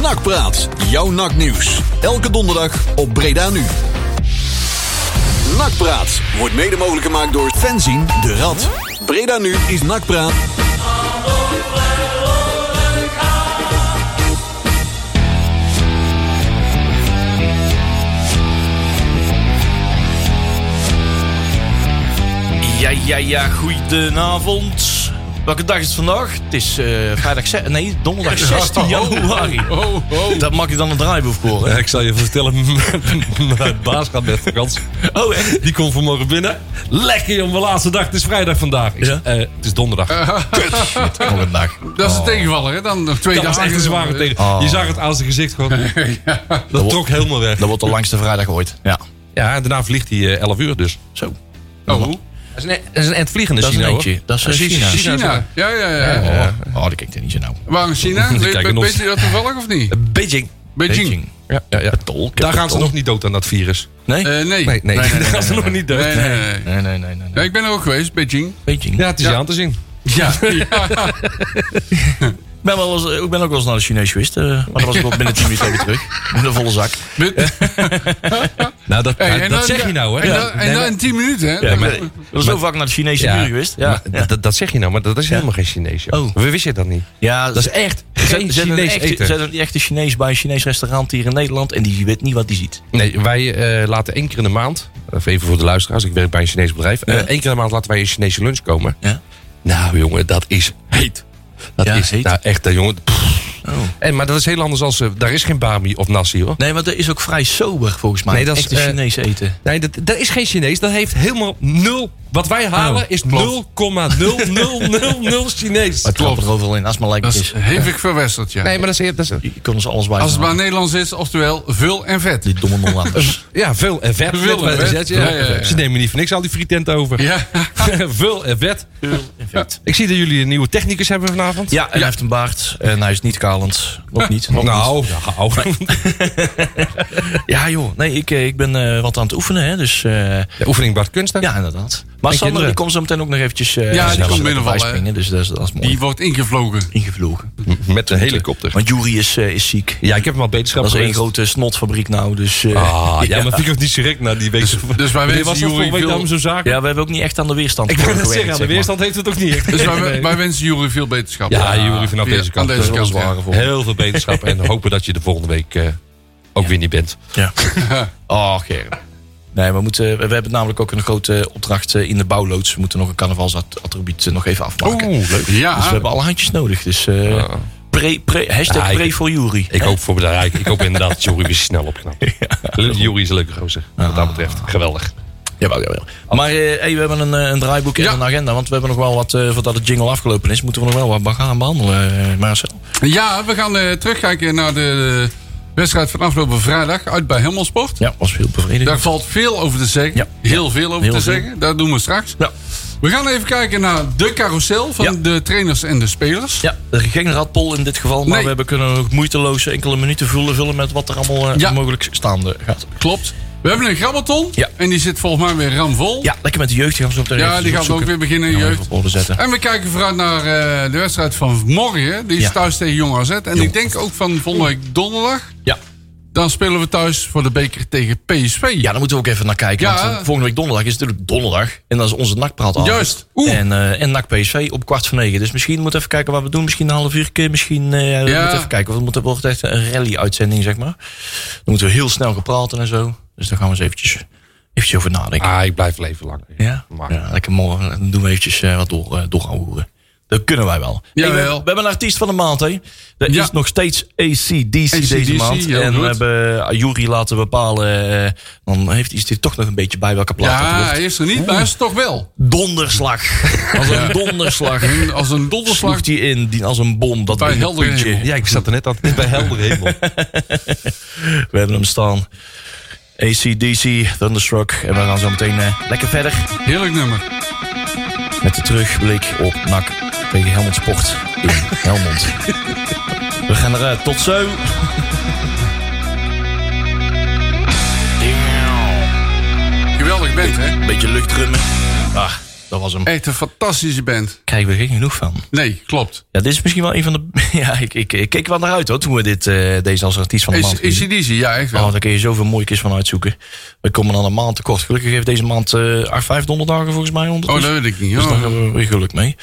Nakpraat, jouw naknieuws. Elke donderdag op Breda Nu. Nakpraat wordt mede mogelijk gemaakt door Fenzin de Rad. Breda Nu is Nakpraat. Ja, ja, ja, goedenavond. Welke dag is het vandaag? Het is eh, vrijdag, nee, donderdag 16 januari. Oh, oh. Dat mag ik dan een draaiboek voor. Ja, ik zal je vertellen, mijn baas gaat met vakantie. Oh, echt? Die komt vanmorgen binnen. Lekker, joh, mijn laatste dag. Het is vrijdag vandaag. Ik Ja? eh, het is donderdag. Nog een dag. Dat is een tegenvaller, hè? Dan nog twee dat was dagen. echt een zware tegen. Oh. Je zag het aan zijn gezicht gewoon. Dat trok helemaal weg. Dat wordt de langste vrijdag ooit. Ja. Ja, daarna vliegt hij eh, 11 uur dus. Zo. Oh, Dat is een, dat is een eind Dat is een China. Dat is eh, China. China. Ja, ja, ja. Oh, oh, dat kijk ik niet zo nauw. Waar is China? Die Weet, je dat toevallig of niet? Beijing. Beijing. Ja, ja, ja. Tol, Daar gaan ze nog niet dood aan dat virus. Nee? Eh, nee. Nee, nee, nee, daar gaan ze nog niet dood. Nee, nee, nee. Nee, Ja, ik ben er ook geweest, Beijing. Beijing. Ja, het is Ja. je aan te zien. Ja, ja. Ik ben, wel eens, ik ben ook wel eens naar de Chinees geweest. eh, maar dat was ik wel binnen 10 minuten weer terug. Met een volle zak. Nou, dat, Hey, nou, dat dan- zeg je nou, hè? En, dan, en dan maar- in 10 minuten, hè? Ja, Dan- ik ben zo vaak naar de Chinese Ja, buur geweest. Ja, maar ja. dat, dat zeg je nou, maar dat is helemaal geen Chinees. Oh. We wisten dat niet. ja Dat is echt Zet- geen zet een Chinees echte, eten. Zet een echte Chinees bij een Chinees restaurant hier in Nederland. En die weet niet wat die ziet. Nee, wij eh, laten één keer in de maand, even voor de luisteraars, ik werk bij een Chinees bedrijf. eh, één keer in de maand laten wij een Chinese lunch komen. Ja. Nou jongen, dat is heet. Dat Ja, is heet. Nou, echt, eh, jongen. Oh. En, maar dat is heel anders als, eh, daar is geen bami of nasi hoor. Nee, maar dat is ook vrij sober volgens mij. Nee, dat is, Echte eh, Chinees eten. Nee, dat, dat is geen Chinees. Dat heeft helemaal nul. Wat wij halen Oh, is klopt. 0,0000 Chinees. Maar het klopt er overal in. Als het maar het is hevig verwesterd, ja. Nee, maar dat is, dat is Je kon ons alles bij Als het maar. Nederlands is, oftewel vul en vet. Die domme Nederlanders. ja, veel en vet. Veel en vet. ja. Ja, ja, ja. Ze nemen niet voor niks al die frietenten over. Ja, veel en vet. Effect. Ik zie dat jullie een nieuwe technicus hebben vanavond. Ja, en hij heeft een baard. En hij is niet kalend. Nog niet. Nog niet. Nou, nou. Ja joh, nee, ik, eh, ik ben eh, wat aan het oefenen. Hè, dus eh, De oefening Bart Kunsten. ja, inderdaad. Maar En Sander die komt zo meteen ook nog eventjes eh, Ja, die komt binnenvallen, bijspringen, Dus dat is, dat is mooi. die wordt ingevlogen. ingevlogen. Met een helikopter. Want Jury is, eh, is ziek. Ja, ik heb hem al beterschap Dat is één grote snotfabriek nou. Dus, eh, Ah, ja, maar vind ik ook niet direct na die week. Dus wij wensen was Jury veel- zaak? ja, we hebben ook niet echt aan de weerstand Ik zeggen, aan de weerstand heeft het ook niet. echt. Dus wij, Nee. wij wensen Jury veel beterschap. Ja, Jury vanaf deze kant. Deze is kant. Heel veel beterschap en hopen dat je de volgende week eh, ook weer niet bent. Ja. Oh, Gerrit. Nee, we, moeten, we hebben namelijk ook een grote opdracht eh, in de bouwloods. We moeten nog een carnavalsattribuut nog even afmaken. Oeh, leuk. Ja, Dus we hebben alle handjes nodig. Dus eh pre, pre, hashtag Ja, ik- pre voor Jury. Ik hoop voor bedrijf. Ik hoop inderdaad dat Jury weer snel opknapt. Jury is een leuke gozer. Wat dat betreft. Geweldig. Jawel, jawel. Maar eh, hey, we hebben een, een draaiboek en Ja. een agenda. Want we hebben nog wel wat, voordat het jingle afgelopen is, moeten we nog wel wat gaan behandelen, eh, Marcel. ja, we gaan eh, terugkijken naar de wedstrijd van afgelopen vrijdag uit bij Helmelsport. Ja, was heel bevredigend. Daar valt veel over te zeggen. Ja. Heel veel over Heel te veel. zeggen. Dat doen we straks. Ja. We gaan even kijken naar de carousel van Ja. de trainers en de spelers. Ja, er geen radpol in dit geval, maar Nee. we hebben kunnen ook moeiteloos enkele minuten vullen, vullen met wat er allemaal eh, Ja. mogelijk staande gaat. Klopt. We hebben een grabbelton. Ja. En die zit volgens mij weer ramvol. Ja, lekker met de jeugd. Die gaan we zo meteen Ja, die gaat ook opzoeken. weer beginnen, Gaan we jeugd. op. En we kijken vooruit naar eh, de wedstrijd van morgen. Die is Ja. thuis tegen Jong AZ. En Jong. ik denk ook van volgende week donderdag. Ja. Dan spelen we thuis voor de beker tegen PSV. ja, daar moeten we ook even naar kijken. Ja. Want eh, volgende week donderdag is natuurlijk donderdag. En dat is onze nakpraat Juist. Oeh. En, eh en NAC PSV op kwart voor negen. Dus misschien moeten we even kijken wat we doen. Misschien een half uur keer. Misschien eh, we moeten even kijken. Want het moet- wordt echt een rally-uitzending, zeg maar. Dan moeten we heel snel gaan praten en zo. Dus daar gaan we eens eventjes, eventjes over nadenken. Ah, ik blijf leven lang. Ja, Maar- ja lekker mooi. Dan doen we eventjes eh, wat door, eh, door gaan horen. Dat kunnen wij wel. Jawel. Hey, we, we hebben een artiest van de maand. Hè. Er Ja. is nog steeds ACDC deze AC/DC, maand. heel en we goed. hebben uh, Jury laten bepalen. eh, dan heeft hij er toch nog een beetje bij welke plaat dat Ja, hij is er niet, maar hij is er toch wel. Donderslag. Als een donderslag. Als een donderslag. Sloeg hij in die als een bom. Dat Bij hemel. Ja, ik zat er net aan bij helder hemel. We hebben hem staan. ACDC, Thunderstruck. En we gaan zo meteen eh, lekker verder. Heerlijk nummer. Met de terugblik op NAC tegen Helmond Sport in Helmond. We gaan eruit. Tot zo. Geweldig bent, hè? Beetje luchtdrummen. Ah, dat was hem. Echt een fantastische band. Krijgen we geen genoeg van. Nee, klopt. Ja, dit is misschien wel een van de... Ja, ik, ik, ik keek wel naar uit hoor, toen we dit, eh, deze als artiest van de maand Is. ACDC, ja, echt Oh, wel. daar kun je zoveel mooie kist van uitzoeken. We komen dan een maand tekort. Gelukkig heeft deze maand eh 5 donderdagen volgens mij Oh, dat weet ik niet. Dus daar Oh. hebben we weer geluk mee.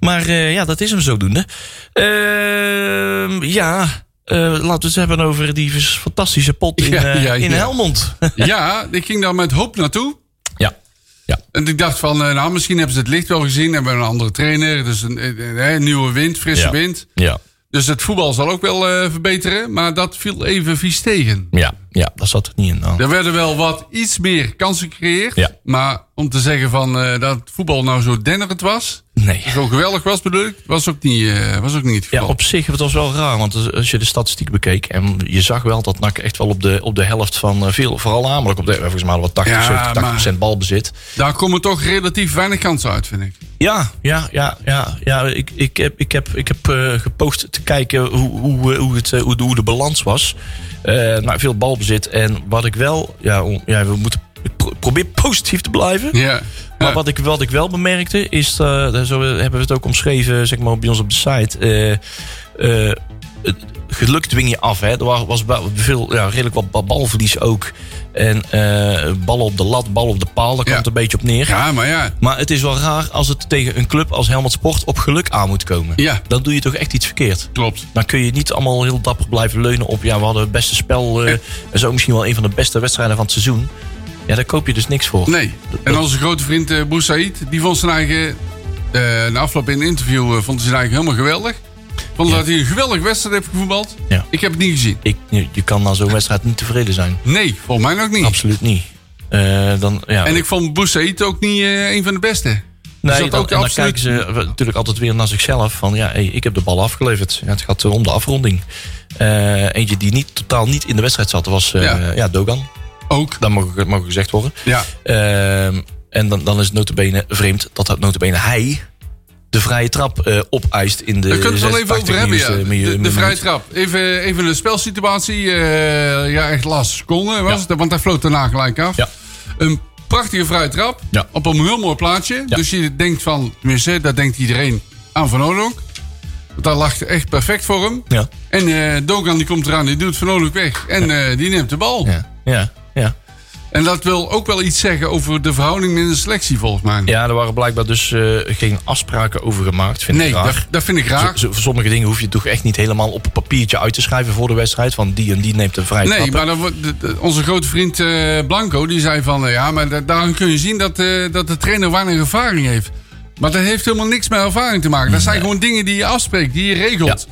Maar eh, ja, dat is hem zodoende. Ehm ja, laten we het hebben over die fantastische pot in, Ja, ja, in ja. Helmond. Ja, ik ging daar met hoop naartoe. Ja. En ik dacht van, eh, nou, misschien hebben ze het licht wel gezien. Hebben we een andere trainer. Dus een, eh, eh, nieuwe wind, frisse Ja. wind. Ja. Dus het voetbal zal ook wel verbeteren. Maar dat viel even vies tegen. Ja, ja, daar zat het niet in. Nou. Er werden wel wat iets meer kansen gecreëerd. Ja. Maar om te zeggen van eh, dat voetbal nou zo dennerend was. Nee. Zo geweldig was bedoel ik. Was ook niet, eh, was ook niet het Ja, op zich, het was wel raar. Want als je de statistiek bekeek... en je zag wel dat NAC echt wel op de, op de helft van... eh, veel, vooral namelijk op de... volgens mij wat 80, Ja, 70, 80 procent balbezit. Daar komen toch relatief weinig kansen uit, vind ik. Ja, ja, ja, ja. ja ik, ik heb, ik heb, ik heb eh, gepost te kijken hoe, hoe, hoe, het, hoe, de, hoe de balans was. Nou, veel balbezit. En wat ik wel... Ja, ja we moeten... Ik pro- probeer positief te blijven. Ja. Maar wat ik, wat ik wel bemerkte is, eh, zo hebben we het ook omschreven zeg maar, bij ons op de site. eh, eh, het geluk dwing je af. Hè. Er wa- was veel, ja, redelijk wat ba- balverlies ook. En ballen op de lat, ballen op de paal, daar komt het een beetje op neer. ja, maar ja. Maar het is wel raar als het tegen een club als Helmond Sport op geluk aan moet komen. Ja. Dan doe je toch echt iets verkeerd. Klopt. Dan kun je niet allemaal heel dapper blijven leunen op... ja, we hadden het beste spel en zo misschien wel een van de beste wedstrijden van het seizoen. Ja, daar koop je dus niks voor. Nee. En onze grote vriend eh Boussaïd, die vond zijn eigen... eh na afloop in een interview eh, vond hij zijn eigen helemaal geweldig. Vond Ja. dat hij een geweldige wedstrijd heeft gevoetbald. Ja. Ik heb het niet gezien. Ik, je kan na zo'n wedstrijd niet tevreden zijn. Nee, volgens mij ook niet. Absoluut niet. Dan, ja. En ik vond Boussaïd ook niet een van de beste. nee, dan, ook en dan absoluut- kijken ze natuurlijk altijd weer naar zichzelf. Van ja, hey, ik heb de bal afgeleverd. Ja, het gaat om de afronding. Eentje die niet, totaal niet in de wedstrijd zat, was eh, Ja. ja. Dogan. Ook. Dat mag, mag gezegd worden. Ja. Ehm, en dan, dan is het notabene vreemd dat dat notabene hij de vrije trap eh opeist in de Daar kunnen we het wel even 86 over hebben, ja. milieu- De, vrije trap. Even, even de spelsituatie. eh, ja, echt laatste seconde was Ja. het. Want hij floot daarna gelijk af. Ja. Een prachtige vrije trap. Ja. Op een heel mooi plaatsje. Ja. Dus je denkt van, tenminste, dat denkt iedereen aan Van Oudonk. Want dat lag echt perfect voor hem. Ja, En eh Dogan die komt eraan, die doet Van Oudonk weg. En eh, die neemt de bal. ja, ja. En dat wil ook wel iets zeggen over de verhouding in de selectie, volgens mij. Ja, er waren blijkbaar dus eh, geen afspraken over gemaakt. Vind nee, ik raar. dat, dat vind ik raar. Sommige dingen hoef je toch echt niet helemaal op een papiertje uit te schrijven voor de wedstrijd. Van die en die neemt een vrije Nee, maar dan, wordt- onze grote vriend eh, Blanco die zei van... eh, ja, maar da- daarin kun je zien dat, dat de trainer weinig ervaring heeft. Maar dat heeft helemaal niks met ervaring te maken. Dat zijn gewoon dingen die je afspreekt, die je regelt.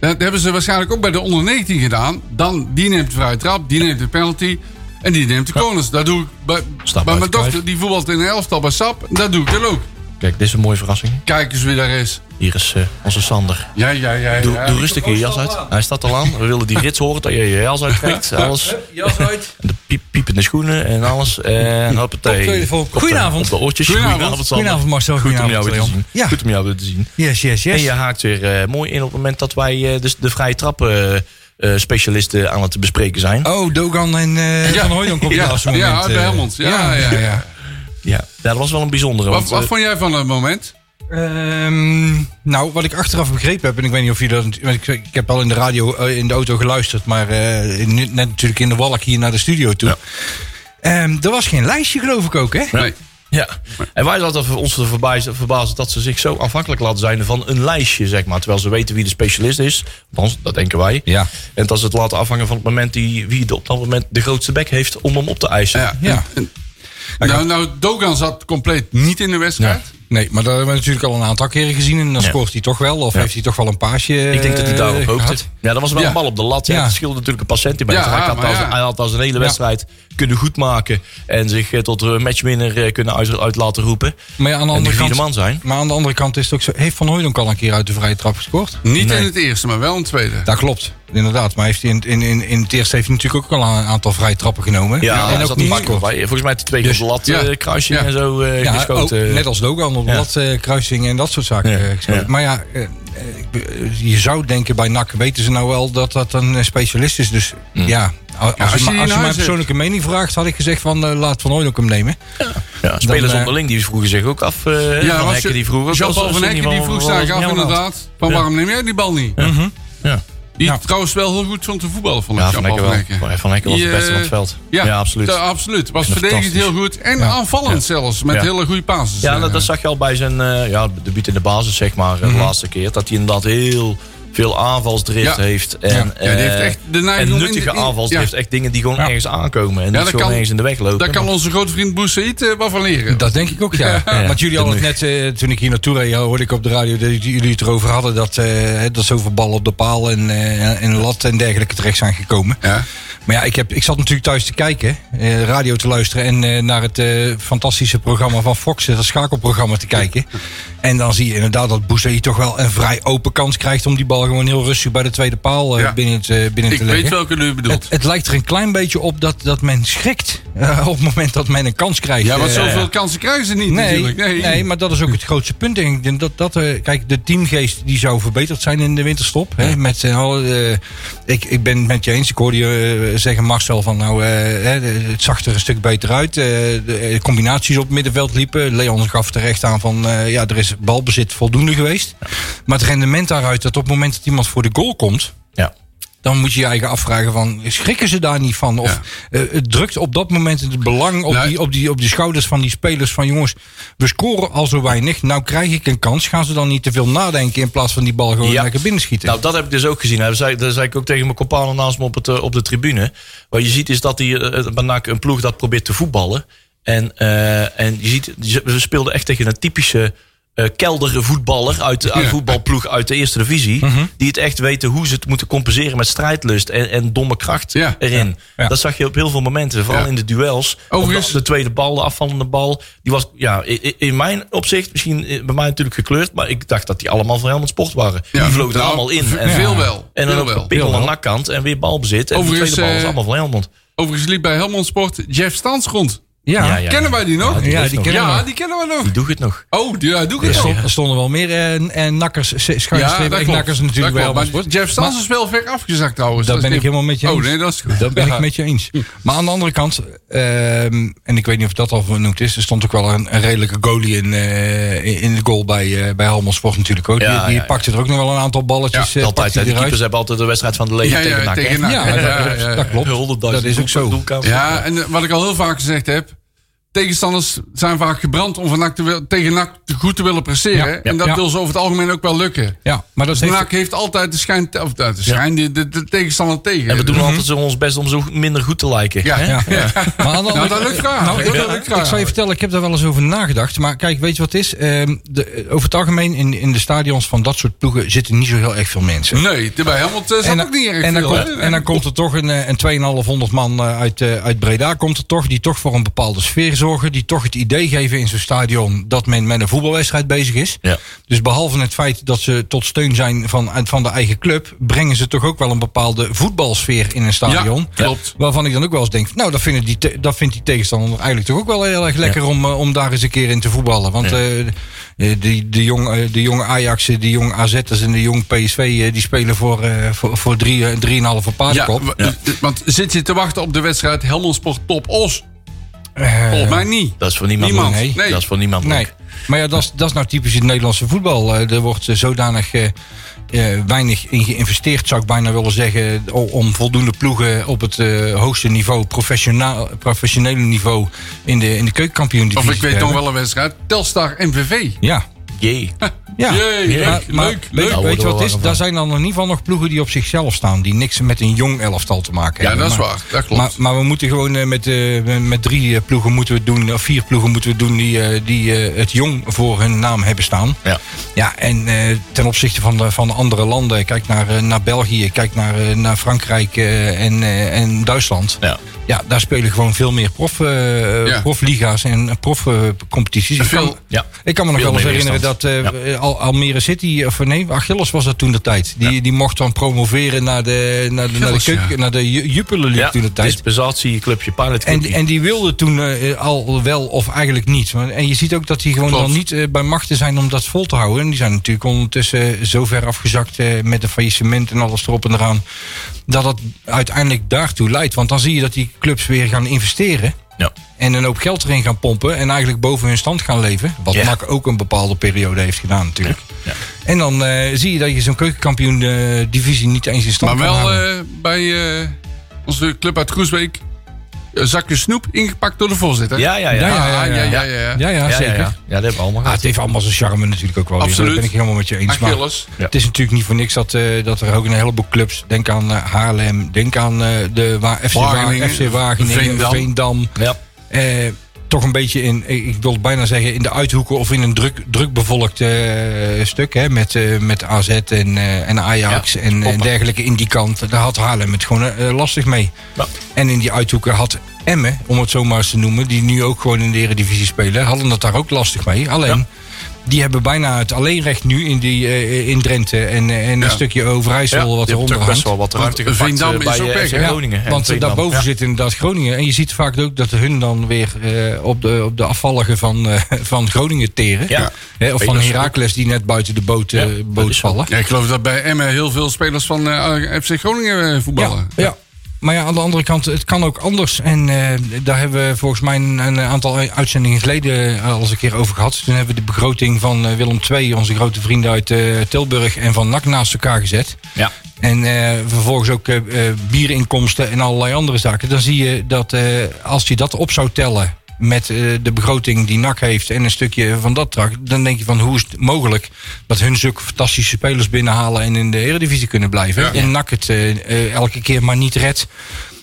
Dat hebben ze waarschijnlijk ook bij de onder 19 gedaan. Dan, die neemt de vrije trap, die neemt de penalty... en die neemt de corners. Dat doe ik bij, bij mijn dochter, die voetbalt in een elftal bij SAP. Dat doe ik dan ook. Kijk, dit is een mooie verrassing. Kijk eens wie daar is. Hier is eh, onze Sander. Ja, ja, ja. Doe, ja. doe rustig je jas uit. Hij staat al aan. We willen die rits horen dat je je jas uittrekt. Alles. Jas uit. En de piep, piepende schoenen en alles. En hoppatee. De- Goedenavond. Op de oortjes. Goedenavond. Sander. Goedenavond, Marcel. Goed om jou Goedenavond, weer te zien. Ja. Goed om jou weer te zien. Yes, yes, En yes. je haakt weer eh, mooi in op het moment dat wij dus de vrije trappen specialisten aan het bespreken zijn. Oh, Dogan en eh Ja. Van Hooydonk op het Ja, laatste ja, moment. bij eh. Helmond. Ja, ja, ja. Ja. ja, dat was wel een bijzondere. Wat, Want, wat eh, vond jij van het moment? Ehm, nou, wat ik achteraf begrepen heb, en ik weet niet of je dat. want Ik, ik heb al in de radio, eh, in de auto geluisterd, maar eh, in- net natuurlijk in de walk hier naar de studio toe. Ja. Ehm, er was geen lijstje, geloof ik ook, hè? Nee. Ja. En wij zaten voor ons te verbazen, verbazen dat ze zich zo afhankelijk laten zijn van een lijstje, zeg maar. Terwijl ze weten wie de specialist is. Althans, dat denken wij. Ja. En dat ze het laten afhangen van het moment die, wie op dat moment de grootste bek heeft om hem op te eisen. Ja. Ja. Nou, nou, Dogan zat compleet niet in de wedstrijd. Nee, maar dat hebben we natuurlijk al een aantal keren gezien. En dan Ja. scoort hij toch wel. Of Ja. heeft hij toch wel een paasje Ik denk dat hij eh, daarop hoopte. gehad. Ja, dat was wel Ja. een bal op de lat. Het scheelde natuurlijk een paar centimeter. Ja, hij, had als, ja. hij had als een hele wedstrijd kunnen goedmaken. En zich eh, tot een matchwinner eh, kunnen uit, uit laten roepen. Maar ja, aan de En de andere vierde kant... man zijn. Maar aan de andere kant is het ook zo... Heeft Van Hooydonk al een keer uit de vrije trap gescoord? Niet Nee. in het eerste, maar wel in het tweede. Dat klopt, inderdaad. Maar heeft hij in, in, in, in het eerste heeft hij natuurlijk ook al een aantal vrije trappen genomen. Ja, en ook niet bij. Volgens mij twee Dus- lat ja. kruising Ja. en zo eh, Ja, geschoten. ook, net als Dogan op lat, eh, kruisingen en dat soort zaken. Eh. Maar ja, je zou denken bij NAC weten ze nou wel dat dat een specialist is. Dus ja, als, als je, als je mijn persoonlijke mening vraagt, had ik gezegd van eh, laat Van Hooydonk hem nemen. Ja, Ja, spelers onderling die vroegen zich ook af. eh Ja, van Hekken die vroeg ook Jean-Paul als- van als- Hekken die vroeg zich af inderdaad. Van waarom neem jij die bal niet? Ja, Die Ja. trouwens wel heel goed vond te voetballen van ja van Hekken wel. Van Hekken was het beste eh, van het veld. Ja, Ja, absoluut. Ja, absoluut. Was verdedigend heel goed. En aanvallend zelfs. Met hele goede passes. Ja, Eh, dat, dat zag je al bij zijn eh ja, debuut in de basis, zeg maar, Mhm. de laatste keer. Dat hij inderdaad heel veel aanvalsdrift Ja. heeft. En, Ja, die heeft eh, echt de en in nuttige in- aanvalsdrift. ja. Echt dingen die gewoon ergens aankomen. En dat niet gewoon kan- ergens in de weg lopen. Daar kan onze grote vriend Boussaïd eh wat van leren. Dat denk ik ook, ja. Ja. Want jullie hadden het net, eh, toen ik hier naartoe reed, hoorde ik op de radio dat jullie het erover hadden dat, eh, hè, dat zoveel ballen op de paal en, eh, en lat en dergelijke terecht zijn gekomen. Ja. Maar ja, ik, heb, ik zat natuurlijk thuis te kijken, eh, radio te luisteren en eh, naar het eh, fantastische programma van Fox, het schakelprogramma te kijken. En dan zie je inderdaad dat Bouzei toch wel een vrij open kans krijgt om die bal gewoon heel rustig bij de tweede paal eh, Ja. binnen, te, binnen Ik te leggen. weet welke u bedoelt. Het, het lijkt er een klein beetje op dat, dat men schrikt eh, op het moment dat men een kans krijgt. Ja, want Eh, zoveel kansen krijgen ze niet Nee, natuurlijk. nee. Nee. maar dat is ook het grootste punt. Denk ik. Ik denk dat, dat, eh, kijk, de teamgeest die zou verbeterd zijn in de winterstop. Hè, met, eh, ik, ik ben het met je eens. Ik hoorde je eh, zeggen, Marcel, van nou, eh, het zag er een stuk beter uit. Eh, de eh, combinaties op het middenveld liepen. Leon gaf terecht aan van, eh, ja, er is balbezit voldoende geweest. Maar het rendement daaruit, dat op het moment dat iemand voor de goal komt... Ja. Dan moet je je eigen afvragen van, schrikken ze daar niet van? Of eh, het drukt op dat moment het belang op, Nou, die, op, die, op die schouders van die spelers van jongens, we scoren al zo weinig. Nou krijg ik een kans. Gaan ze dan niet te veel nadenken in plaats van die bal gewoon lekker binnenschieten? Nou, dat heb ik dus ook gezien. Dat zei, dat zei ik ook tegen mijn companen naast me op, het, eh, op de tribune. Wat je ziet is dat die, eh, een ploeg dat probeert te voetballen. En, en je ziet, we speelden echt tegen een typische keldere voetballer uit de voetbalploeg uit de eerste divisie. Die het echt weten hoe ze het moeten compenseren met strijdlust en, en domme kracht Ja. erin. Ja. Dat zag je op heel veel momenten. Vooral in de duels. Overigens- Op de, de tweede bal, de afvallende bal. Die was ja, in mijn opzicht misschien eh, bij mij natuurlijk gekleurd. Maar ik dacht dat die allemaal van Helmond Sport waren. Die vlogen er Nou, allemaal in. En, veel wel. en dan pikkel Veel aan nakkant en weer balbezit. En Overigens, de tweede bal was eh, allemaal van Helmond. Overigens liep bij Helmond Sport Jeff Stans rond. Ja, Ja, ja. Kennen wij die nog? Ja, die Ja, leeft die nog. kennen Ja, we. die kennen we nog. Die doet het nog. Oh, die, ja, doe ik het nog. er stonden wel meer eh, en nakkers, Ja, schuinstreep klopt. nakkers natuurlijk. Helmond Maar. Jeff Stans is wel ver afgezakt trouwens. Dat ben ik helemaal met je Oh eens. nee, dat is goed. Dat ben ik met je eens. Maar aan de andere kant, ehm, en ik weet niet of dat al vernoemd is, er stond ook wel een, een redelijke goalie in, eh, in- de goal bij, eh bij Helmond Sport natuurlijk ook. Die pakte er ook nog wel een aantal balletjes. Ja, eh, Altijd, de keepers hebben altijd de wedstrijd van de leven ja, tegen. Ja, dat, klopt, dat is ook zo. Ja, en eh, wat ik al heel vaak gezegd heb. Tegenstanders zijn vaak gebrand om van NAC te tegen NAC te goed te willen presteren. Ja, en dat ja. wil ze over het algemeen ook wel lukken. Ja, maar dat Dus heeft, NAC heeft altijd de schijn, of de, de, schijn de, de, de tegenstander tegen. En we doen Dus- altijd zo ons best om zo minder goed te lijken. Ja, hè? ja. Ja. Maar aan de Nou, dat lukt graag. Nou, ik, ik zal je vertellen, ik heb daar wel eens over nagedacht. Maar kijk, weet je wat het is? Ehm, de, over het algemeen in, in de stadions van dat soort ploegen zitten niet zo heel erg veel mensen. Nee, bij Helmond zat dan- ook niet erg en, dan veel. komt, hè? en dan komt er toch een, eh, een 2500 man eh, uit, eh, uit Breda komt er toch, die toch voor een bepaalde sfeer die toch het idee geven in zo'n stadion dat men met een voetbalwedstrijd bezig is. Ja. Dus behalve het feit dat ze tot steun zijn van, van de eigen club, brengen ze toch ook wel een bepaalde voetbalsfeer in een stadion. Ja, klopt. Waarvan ik dan ook wel eens denk, nou, dat, vinden die te- dat vindt die tegenstander eigenlijk toch ook wel heel erg lekker om, eh, om daar eens een keer in te voetballen. Want Ja. eh, eh, die, de, jong, de jonge Ajax'en, de jonge AZ'ers en de jong PSV, die spelen voor, voor, voor drie, drieënhalve Ja, paardenkop. w- eh, want zit je te wachten op de wedstrijd Helmond Sport Top Os? Eh, Volgens mij niet. Dat is voor niemand Niemand. Nee. Nee. Dat is voor niemand Nee, maar ja, dat is, dat is nou typisch het Nederlandse voetbal. Eh, er wordt eh, zodanig eh, eh, weinig in geïnvesteerd, zou ik bijna willen zeggen, om voldoende ploegen op het eh, hoogste niveau, professioneel, professionele niveau, in de, in de keukenkampioen Of ik weet nog wel een wedstrijd. Telstar MVV. Ja, Jee. ja. Jee, leuk, Maar- maar leuk, weet, leuk. Nou, weet je wat het we is? Daar zijn dan in ieder geval nog ploegen die op zichzelf staan. Die niks met een jong elftal te maken Ja, hebben. dat is Maar- waar. Dat klopt. Maar, maar we moeten gewoon eh, met, eh, met drie eh, ploegen moeten we doen, of vier ploegen moeten we doen die, eh, die eh, het jong voor hun naam hebben staan. Ja. Ja, en eh, ten opzichte van de, van de andere landen, kijk naar, naar België, kijk naar, naar Frankrijk en, eh, en Duitsland. Ja. Ja, daar spelen gewoon veel meer prof, eh, Ja. profliga's en profcompetities. ik, kan, Ja. ik kan me nog wel eens herinneren dat eh, Al- Almere City, of nee, Achilles was dat toen de tijd. Die, die mocht dan promoveren naar de, naar de, naar de, ja. naar de Jupiler League Ja, toen de tijd. dispensatieclubje, pilot En, en die wilde toen eh, al wel of eigenlijk niet. En je ziet ook dat die gewoon Klopt. dan niet eh, bij machten zijn om dat vol te houden. En die zijn natuurlijk ondertussen zo ver afgezakt eh, met een faillissement en alles erop en eraan. Dat het uiteindelijk daartoe leidt. Want dan zie je dat die clubs weer gaan investeren. Ja. En een hoop geld erin gaan pompen. En eigenlijk boven hun stand gaan leven. Wat Ja. NAC ook een bepaalde periode heeft gedaan natuurlijk. Ja. En dan eh, zie je dat je zo'n keukenkampioen eh, divisie niet eens in stand Maar kan wel houden. eh, bij onze club uit Groesbeek. Een zakje snoep ingepakt door de voorzitter. Ja, ja, ja. Ja, ja, ja, Ah, ja. ja, ja, ja. ja, ja, Ja, ja, zeker. ja. Ja, dat hebben we allemaal Ah, het heeft allemaal zijn charme natuurlijk ook wel. weer. Absoluut. Dat ben ik helemaal met je eens. Maar het is natuurlijk niet voor niks dat, eh, dat er ook een heleboel clubs... Denk aan eh, Haarlem, denk aan eh, de Wa- FC Wageningen, Wageningen, FC Wageningen Veendam. Veendam. Ja. Toch een beetje in, ik wil bijna zeggen, in de uithoeken of in een druk, druk bevolkt eh, stuk. Hè, met, eh, met AZ en, eh, en Ajax Ja, en, en dergelijke in die kant. Daar had Haarlem het gewoon lastig mee. Ja. En in die uithoeken had Emmen, om het zo maar eens te noemen, die nu ook gewoon in de Eredivisie spelen, hadden dat daar ook lastig mee. Alleen, Ja. Die hebben bijna het alleenrecht nu in, die, eh, in Drenthe en, eh, en Ja. een stukje Overijssel Ja, wat eronder toch best hangt. wel wat ruimte gepakt Veendam eh, is bij ook weg, FC hè? Groningen. en Want daarboven Ja. zit inderdaad Groningen. En je ziet vaak ook dat hun dan weer op, de, op de afvallige van, van Groningen teren. Ja. Hè, of van is Heracles die net buiten de boot, Ja, boot is vallen. Ja, ik geloof dat bij Emmen heel veel spelers van FC Groningen voetballen. Ja, ja. Maar ja, aan de andere kant, het kan ook anders. En eh, daar hebben we volgens mij een, een aantal uitzendingen geleden al eens een keer over gehad. Toen hebben we de begroting van eh, Willem II, onze grote vrienden uit eh, Tilburg en van NAC naast elkaar gezet. Ja. En eh, vervolgens ook eh, eh, bierinkomsten en allerlei andere zaken. Dan zie je dat eh, als je dat op zou tellen met eh, de begroting die NAC heeft en een stukje van dat trak, dan denk je van hoe is het mogelijk dat hun zulke fantastische spelers binnenhalen en in de Eredivisie kunnen blijven. Ja. En NAC het eh, eh, elke keer maar niet redt.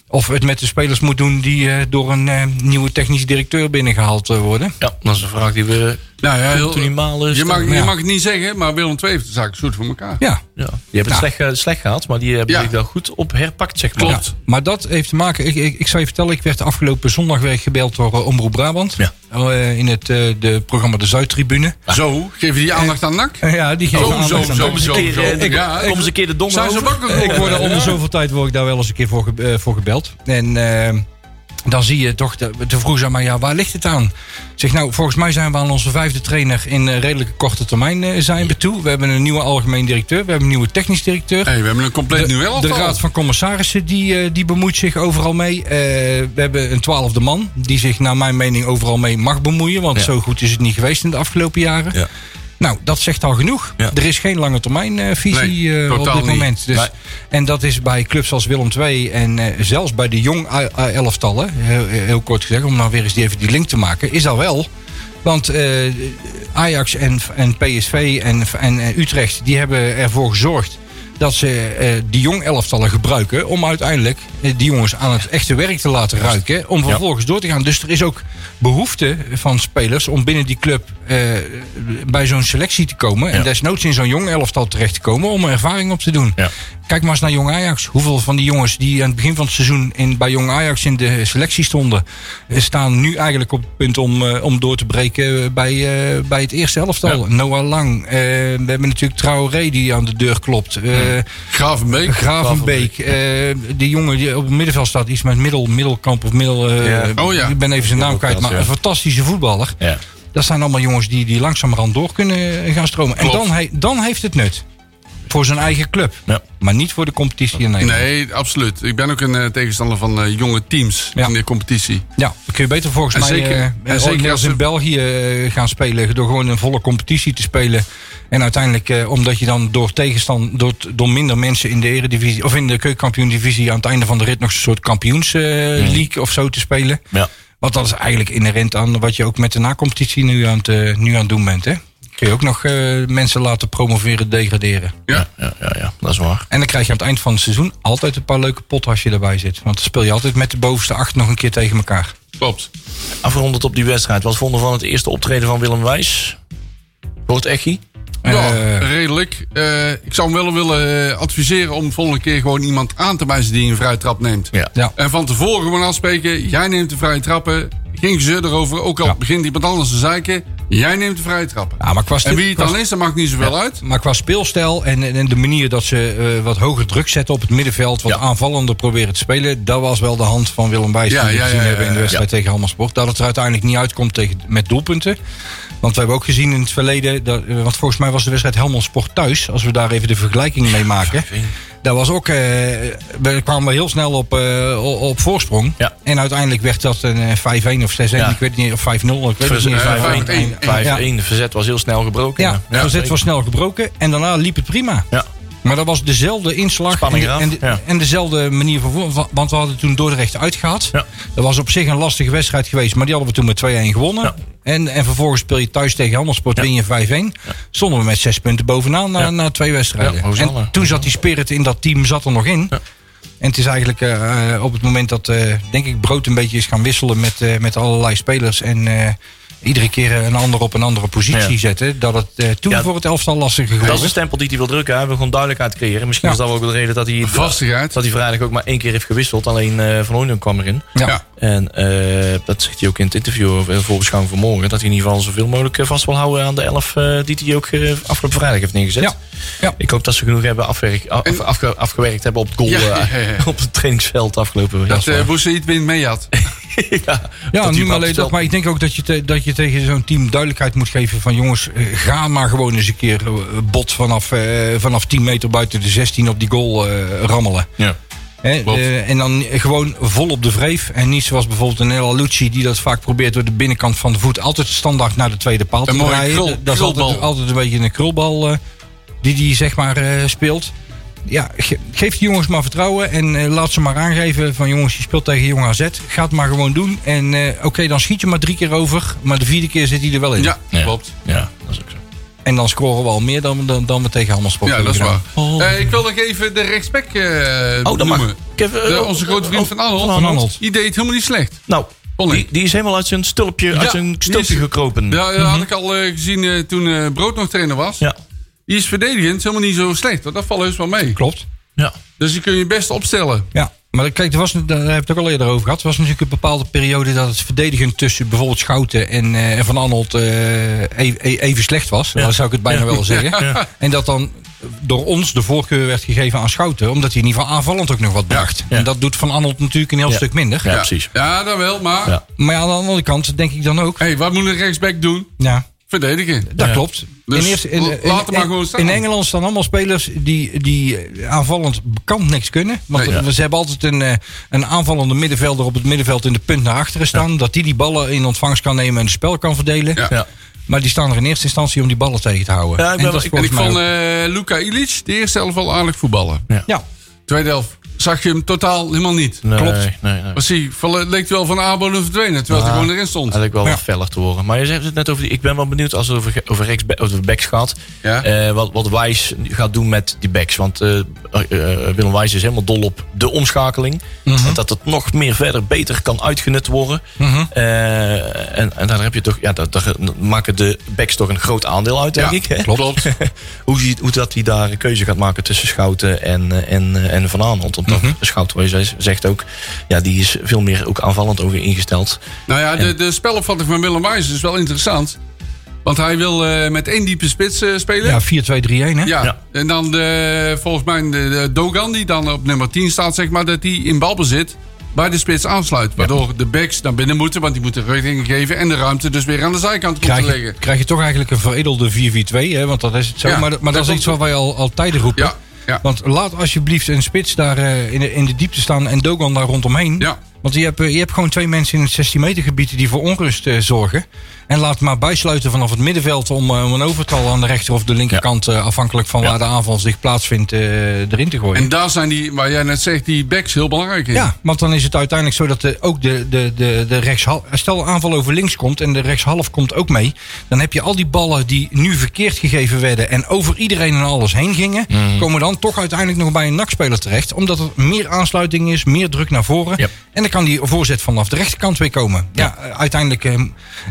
Of het met de spelers moet doen die door een nieuwe technisch directeur binnengehaald eh, worden. Ja, dat is een vraag die we Nou ja, heel, je, mag, je ja. mag het niet zeggen, maar Willem II heeft de zaak goed voor elkaar. Ja, Ja. Die hebben het slecht, eh, slecht gehad, maar die hebben Ja. zich daar goed op herpakt, zeg maar. Klopt. Ja, maar dat heeft te maken. Ik, ik, ik zou je vertellen, ik werd afgelopen zondag weer gebeld door eh, Omroep Brabant. Ja. Eh, in het eh, de programma De Zuidtribune. Zo, geef je die aandacht aan NAC? Ja, die geven Zo, aandacht zo, aan zo, zo, Ik, zo. eh, ik- Ja, Kom eens een keer de donder Zijn ze wakker Ik word er de zoveel tijd word ik daar wel eens een keer voor, voor gebeld. En dan zie je toch, de- vroeg ze aan mij, ja, waar ligt het aan? Zeg, nou, volgens mij zijn we aan onze vijfde trainer in eh, redelijke korte termijn eh, zijn we toe. We hebben een nieuwe algemeen directeur, we hebben een nieuwe technisch directeur. Hey, we hebben een compleet nieuw De, elftal. de raad van commissarissen die, eh, die bemoeit zich overal mee. We hebben een twaalfde man die zich naar mijn mening overal mee mag bemoeien. Want Ja. zo goed is het niet geweest in de afgelopen jaren. Ja. Nou, dat zegt al genoeg. Ja. Er is geen lange termijn eh, visie Nee, eh, op dit niet. moment. Dus, Nee. En dat is bij clubs als Willem II en eh, zelfs bij de jong elftallen, heel, heel kort gezegd, om nou weer eens die, even die link te maken, is dat wel. Want Ajax en, en PSV en, en eh, Utrecht die hebben ervoor gezorgd dat ze eh, die jong elftallen gebruiken om uiteindelijk eh, die jongens aan het echte werk te laten ruiken. Om vervolgens door te gaan. Dus er is ook behoefte van spelers om binnen die club eh, bij zo'n selectie te komen. En desnoods in zo'n jong elftal terecht te komen om er ervaring op te doen. Ja. Kijk maar eens naar Jong Ajax. Hoeveel van die jongens die aan het begin van het seizoen in, bij Jong Ajax in de selectie stonden, staan nu eigenlijk op het punt om, om door te breken bij, bij het eerste elftal. Noah Lang. we hebben natuurlijk Traoré die aan de deur klopt. Eh, Gravenbeek. Gravenbeek. eh, die jongen die op het middenveld staat, iets met middel, middelkamp of middel. eh, Ja. Oh ja. Ik ben even zijn naam kwijt, maar ja. een fantastische voetballer. Ja. Dat zijn allemaal jongens die, die langzamerhand door kunnen gaan stromen. En dan, he- dan heeft het nut. Voor zijn eigen club. Ja. Maar niet voor de competitie in Nederland. Nee, absoluut. Ik ben ook een eh, tegenstander van eh, jonge teams Ja. in de competitie. Ja, dan kun je beter volgens En mij zeker- eh, en eh, zeker als ze- in België eh, gaan spelen. Door gewoon een volle competitie te spelen. En uiteindelijk, eh, omdat je dan door tegenstand, door, door minder mensen in de eredivisie of in de keukenkampioen-divisie aan het einde van de rit nog een soort kampioensleague of zo te spelen. Ja. Want dat is eigenlijk inherent aan wat je ook met de na-competitie nu aan het, eh, nu aan het doen bent. Hè? Kun je ook nog eh, mensen laten promoveren, degraderen. Ja. Ja, ja, ja, dat is waar. En dan krijg je aan het eind van het seizoen altijd een paar leuke potten als je erbij zit. Want dan speel je altijd met de bovenste acht nog een keer tegen elkaar. Klopt. Afgerondend op die wedstrijd. Wat vonden we van het eerste optreden van Willem Wijs? Voor het Echi? Ja, Eh, redelijk. Eh, ik zou hem wel willen eh, adviseren om volgende keer gewoon iemand aan te wijzen die een vrije trap neemt. Ja. ja. En van tevoren gewoon afspreken, jij neemt de vrije trappen. Geen gezeur erover, ook al Ja. begint iemand anders te zeiken. Jij neemt de vrije trappen. Ja, maar qua en wie het dan is, dat maakt niet zoveel uit. Maar qua speelstijl en, en de manier dat ze eh, wat hoger druk zetten op het middenveld, wat aanvallender proberen te spelen, dat was wel de hand van Willem Wijs Ja, die we ja, gezien hebben in de wedstrijd tegen Halmersport. Dat het er uiteindelijk niet uitkomt tegen, met doelpunten. Want we hebben ook gezien in het verleden, dat, eh, want volgens mij was de wedstrijd Helmond Sport thuis, als we daar even de vergelijking mee maken. Dat was ook, eh, we kwamen heel snel op, eh, op- voorsprong. Ja. En uiteindelijk werd dat een eh, 5-1 of 6-1, Ja. ik weet het niet, of 5-0, ik weet het niet. eh, 5-1. 5-1. 5-1. De verzet was heel snel gebroken. Ja, de verzet was snel gebroken en daarna liep het prima. Ja. Maar dat was dezelfde inslag en, de- en, de- ja. en dezelfde manier van. Want we hadden toen Dordrecht uitgehaald. Ja. Dat was op zich een lastige wedstrijd geweest, maar die hadden we toen met 2-1 gewonnen. Ja. En, en vervolgens speel je thuis tegen Handelsport, win je 5-1. Stonden we met zes punten bovenaan na, na twee wedstrijden. En toen zat die spirit in dat team zat er nog in. En het is eigenlijk eh, eh, op het moment dat, eh, denk ik, Brood een beetje is gaan wisselen met, met allerlei spelers. En iedere keer een ander op een andere positie Ja. zetten. Dat het eh, toen Ja, voor het elftal lastiger Dat is geworden de stempel die hij wil drukken. Hij wil gewoon duidelijkheid creëren. Misschien Ja. is dat ook de reden dat hij, Vastigheid. dat hij vrijdag ook maar één keer heeft gewisseld. Alleen eh Van Hooydonk kwam erin. Ja. En eh, dat zegt hij ook in het interview over de voorbeschouwing van morgen. Dat hij in ieder geval zoveel mogelijk eh, vast wil houden aan de elf eh, die hij ook afgelopen vrijdag heeft neergezet. Ja. Ja. Ik hoop dat ze genoeg hebben afwerk, af, En- afge- afgewerkt hebben op het goal Ja, ja, ja. op het trainingsveld afgelopen Dat uh, Boussaïd wint mee had. ja, Ja, niet alleen dat, maar ik denk ook dat je, te- dat je tegen zo'n team duidelijkheid moet geven van jongens, ga maar gewoon eens een keer bot vanaf, eh, vanaf 10 meter buiten de 16 op die goal eh, rammelen. Ja. Hè, eh, en dan gewoon vol op de vreef. En niet zoals bijvoorbeeld een El Alucci die dat vaak probeert door de binnenkant van de voet altijd standaard naar de tweede paal te Een draaien. krul- dat is altijd, altijd een beetje een krulbal eh, die die zeg maar eh, speelt. Ja, ge- geef die jongens maar vertrouwen en laat ze maar aangeven van jongens, je speelt tegen Jong AZ. Ga het maar gewoon doen. En eh, oké, dan schiet je maar drie keer over. Maar de vierde keer zit hij er wel in. Ja, Ja. klopt. ja, dat is ook zo. En dan scoren we al meer dan, dan, dan we tegen Handelsport Ja, dat is waar. gedaan. Eh, ik wil nog even de rechtsback eh Oh, dat noemen. mag. Ik heb, eh, De- oh, onze grote vriend oh, van Arnold. Van Arnold. Die deed het helemaal niet slecht. Nou, die, die is helemaal uit zijn stulpje, uit zijn die stulpje is- gekropen. Ja, dat had ik al eh, gezien toen eh, Brood nog trainer was. ja. Die is verdedigend helemaal niet zo slecht. want Dat valt heus wel mee. Klopt. ja. Dus die kun je best opstellen. Ja, maar kijk, er was, daar hebben we het ook al eerder over gehad. Er was natuurlijk een bepaalde periode dat het verdedigend tussen bijvoorbeeld Schouten en, eh, en Van Arnold eh, e- even slecht was. Ja. Dat zou ik het bijna Ja. wel zeggen. Ja. En dat dan door ons de voorkeur werd gegeven aan Schouten, omdat hij in ieder geval aanvallend ook nog wat bracht. Ja. En dat doet Van Arnold natuurlijk een heel Ja. stuk minder. Ja, precies. Ja, dat wel. Maar Ja. Maar ja, aan de andere kant denk ik dan ook. hey, wat moet een rechtsback doen? Ja, Verdedigen. dat Ja. klopt. Dus in, eerste, in, in- laat hem maar in- gewoon staan. in Engeland staan allemaal spelers die, die eh, aanvallend bekend niks kunnen. Want Nee, ze hebben altijd een, eh, een aanvallende middenvelder op het middenveld in de punt naar achteren staan. Dat die die ballen in ontvangst kan nemen en het spel kan verdelen. Ja. Ja. Maar die staan er in eerste instantie om die ballen tegen te houden. Ja, ik En dat ik- En ik vond eh Luka Ilic de eerste helft wel aardig voetballen. ja, Tweede helft zag je hem totaal helemaal niet. Nee, Klopt. Nee, nee. Was hij, leek wel van Abo verdwenen, terwijl hij Ah. gewoon erin stond. Had ik wel Ja. wat feller te horen. Maar je zegt het net over die. Ik ben wel benieuwd als het over, over, rechts, over backs gaat. Ja. eh, wat, wat Wijs gaat doen met die backs. Want eh, Willem Wijs is helemaal dol op de omschakeling. Mhm. En dat het nog meer verder beter kan uitgenut worden. Eh, en, en daar heb je toch. Ja, daar, daar maken de backs toch een groot aandeel uit, denk Ja, ik. Hè? klopt. hoe, hoe dat hij daar een keuze gaat maken tussen Schouten en, en, en Van Aanholt. Mhm. Dat je zegt ook, ja, die is veel meer ook aanvallend over ingesteld. Nou ja, de, de spelopvatting van Willem Wijs is wel interessant. Want hij wil eh, met één diepe spits eh, spelen. ja 4-2-3-1 hè? Ja. Ja. En dan de, volgens mij de, de Dogan, die dan op nummer 10 staat, zeg maar, dat die in balbezit bij de spits aansluit. Waardoor de backs naar binnen moeten, want die moeten richting geven. En de ruimte dus weer aan de zijkant komt te Krijg je, liggen. krijg je toch eigenlijk een veredelde 4-4-2, hè? want dat is het zo. Ja, maar maar dat, dat is iets wat wij al, al tijden roepen. Ja, ja. Want laat alsjeblieft een spits daar eh, in, de, in de diepte staan en Dogan daar rondomheen. Ja. Want je hebt, eh, je hebt gewoon twee mensen in het 16 meter gebied die voor onrust eh, zorgen. En laat maar bijsluiten vanaf het middenveld om, eh, om een overtal aan de rechter of de linkerkant, afhankelijk van Ja. waar de aanval zich plaatsvindt, erin te gooien. En daar zijn die, waar jij net zegt, die backs heel belangrijk in. Ja, want dan is het uiteindelijk zo dat de, ook de, de, de, de rechtshalf... Stel aanval over links komt en de rechtshalf komt ook mee. Dan heb je al die ballen die nu verkeerd gegeven werden... en over iedereen en alles heen gingen... Mhm. komen dan toch uiteindelijk nog bij een nakspeler terecht. Omdat er meer aansluiting is, meer druk naar voren. Yep. En dan kan die voorzet vanaf de rechterkant weer komen. Ja, eh, uiteindelijk... eh,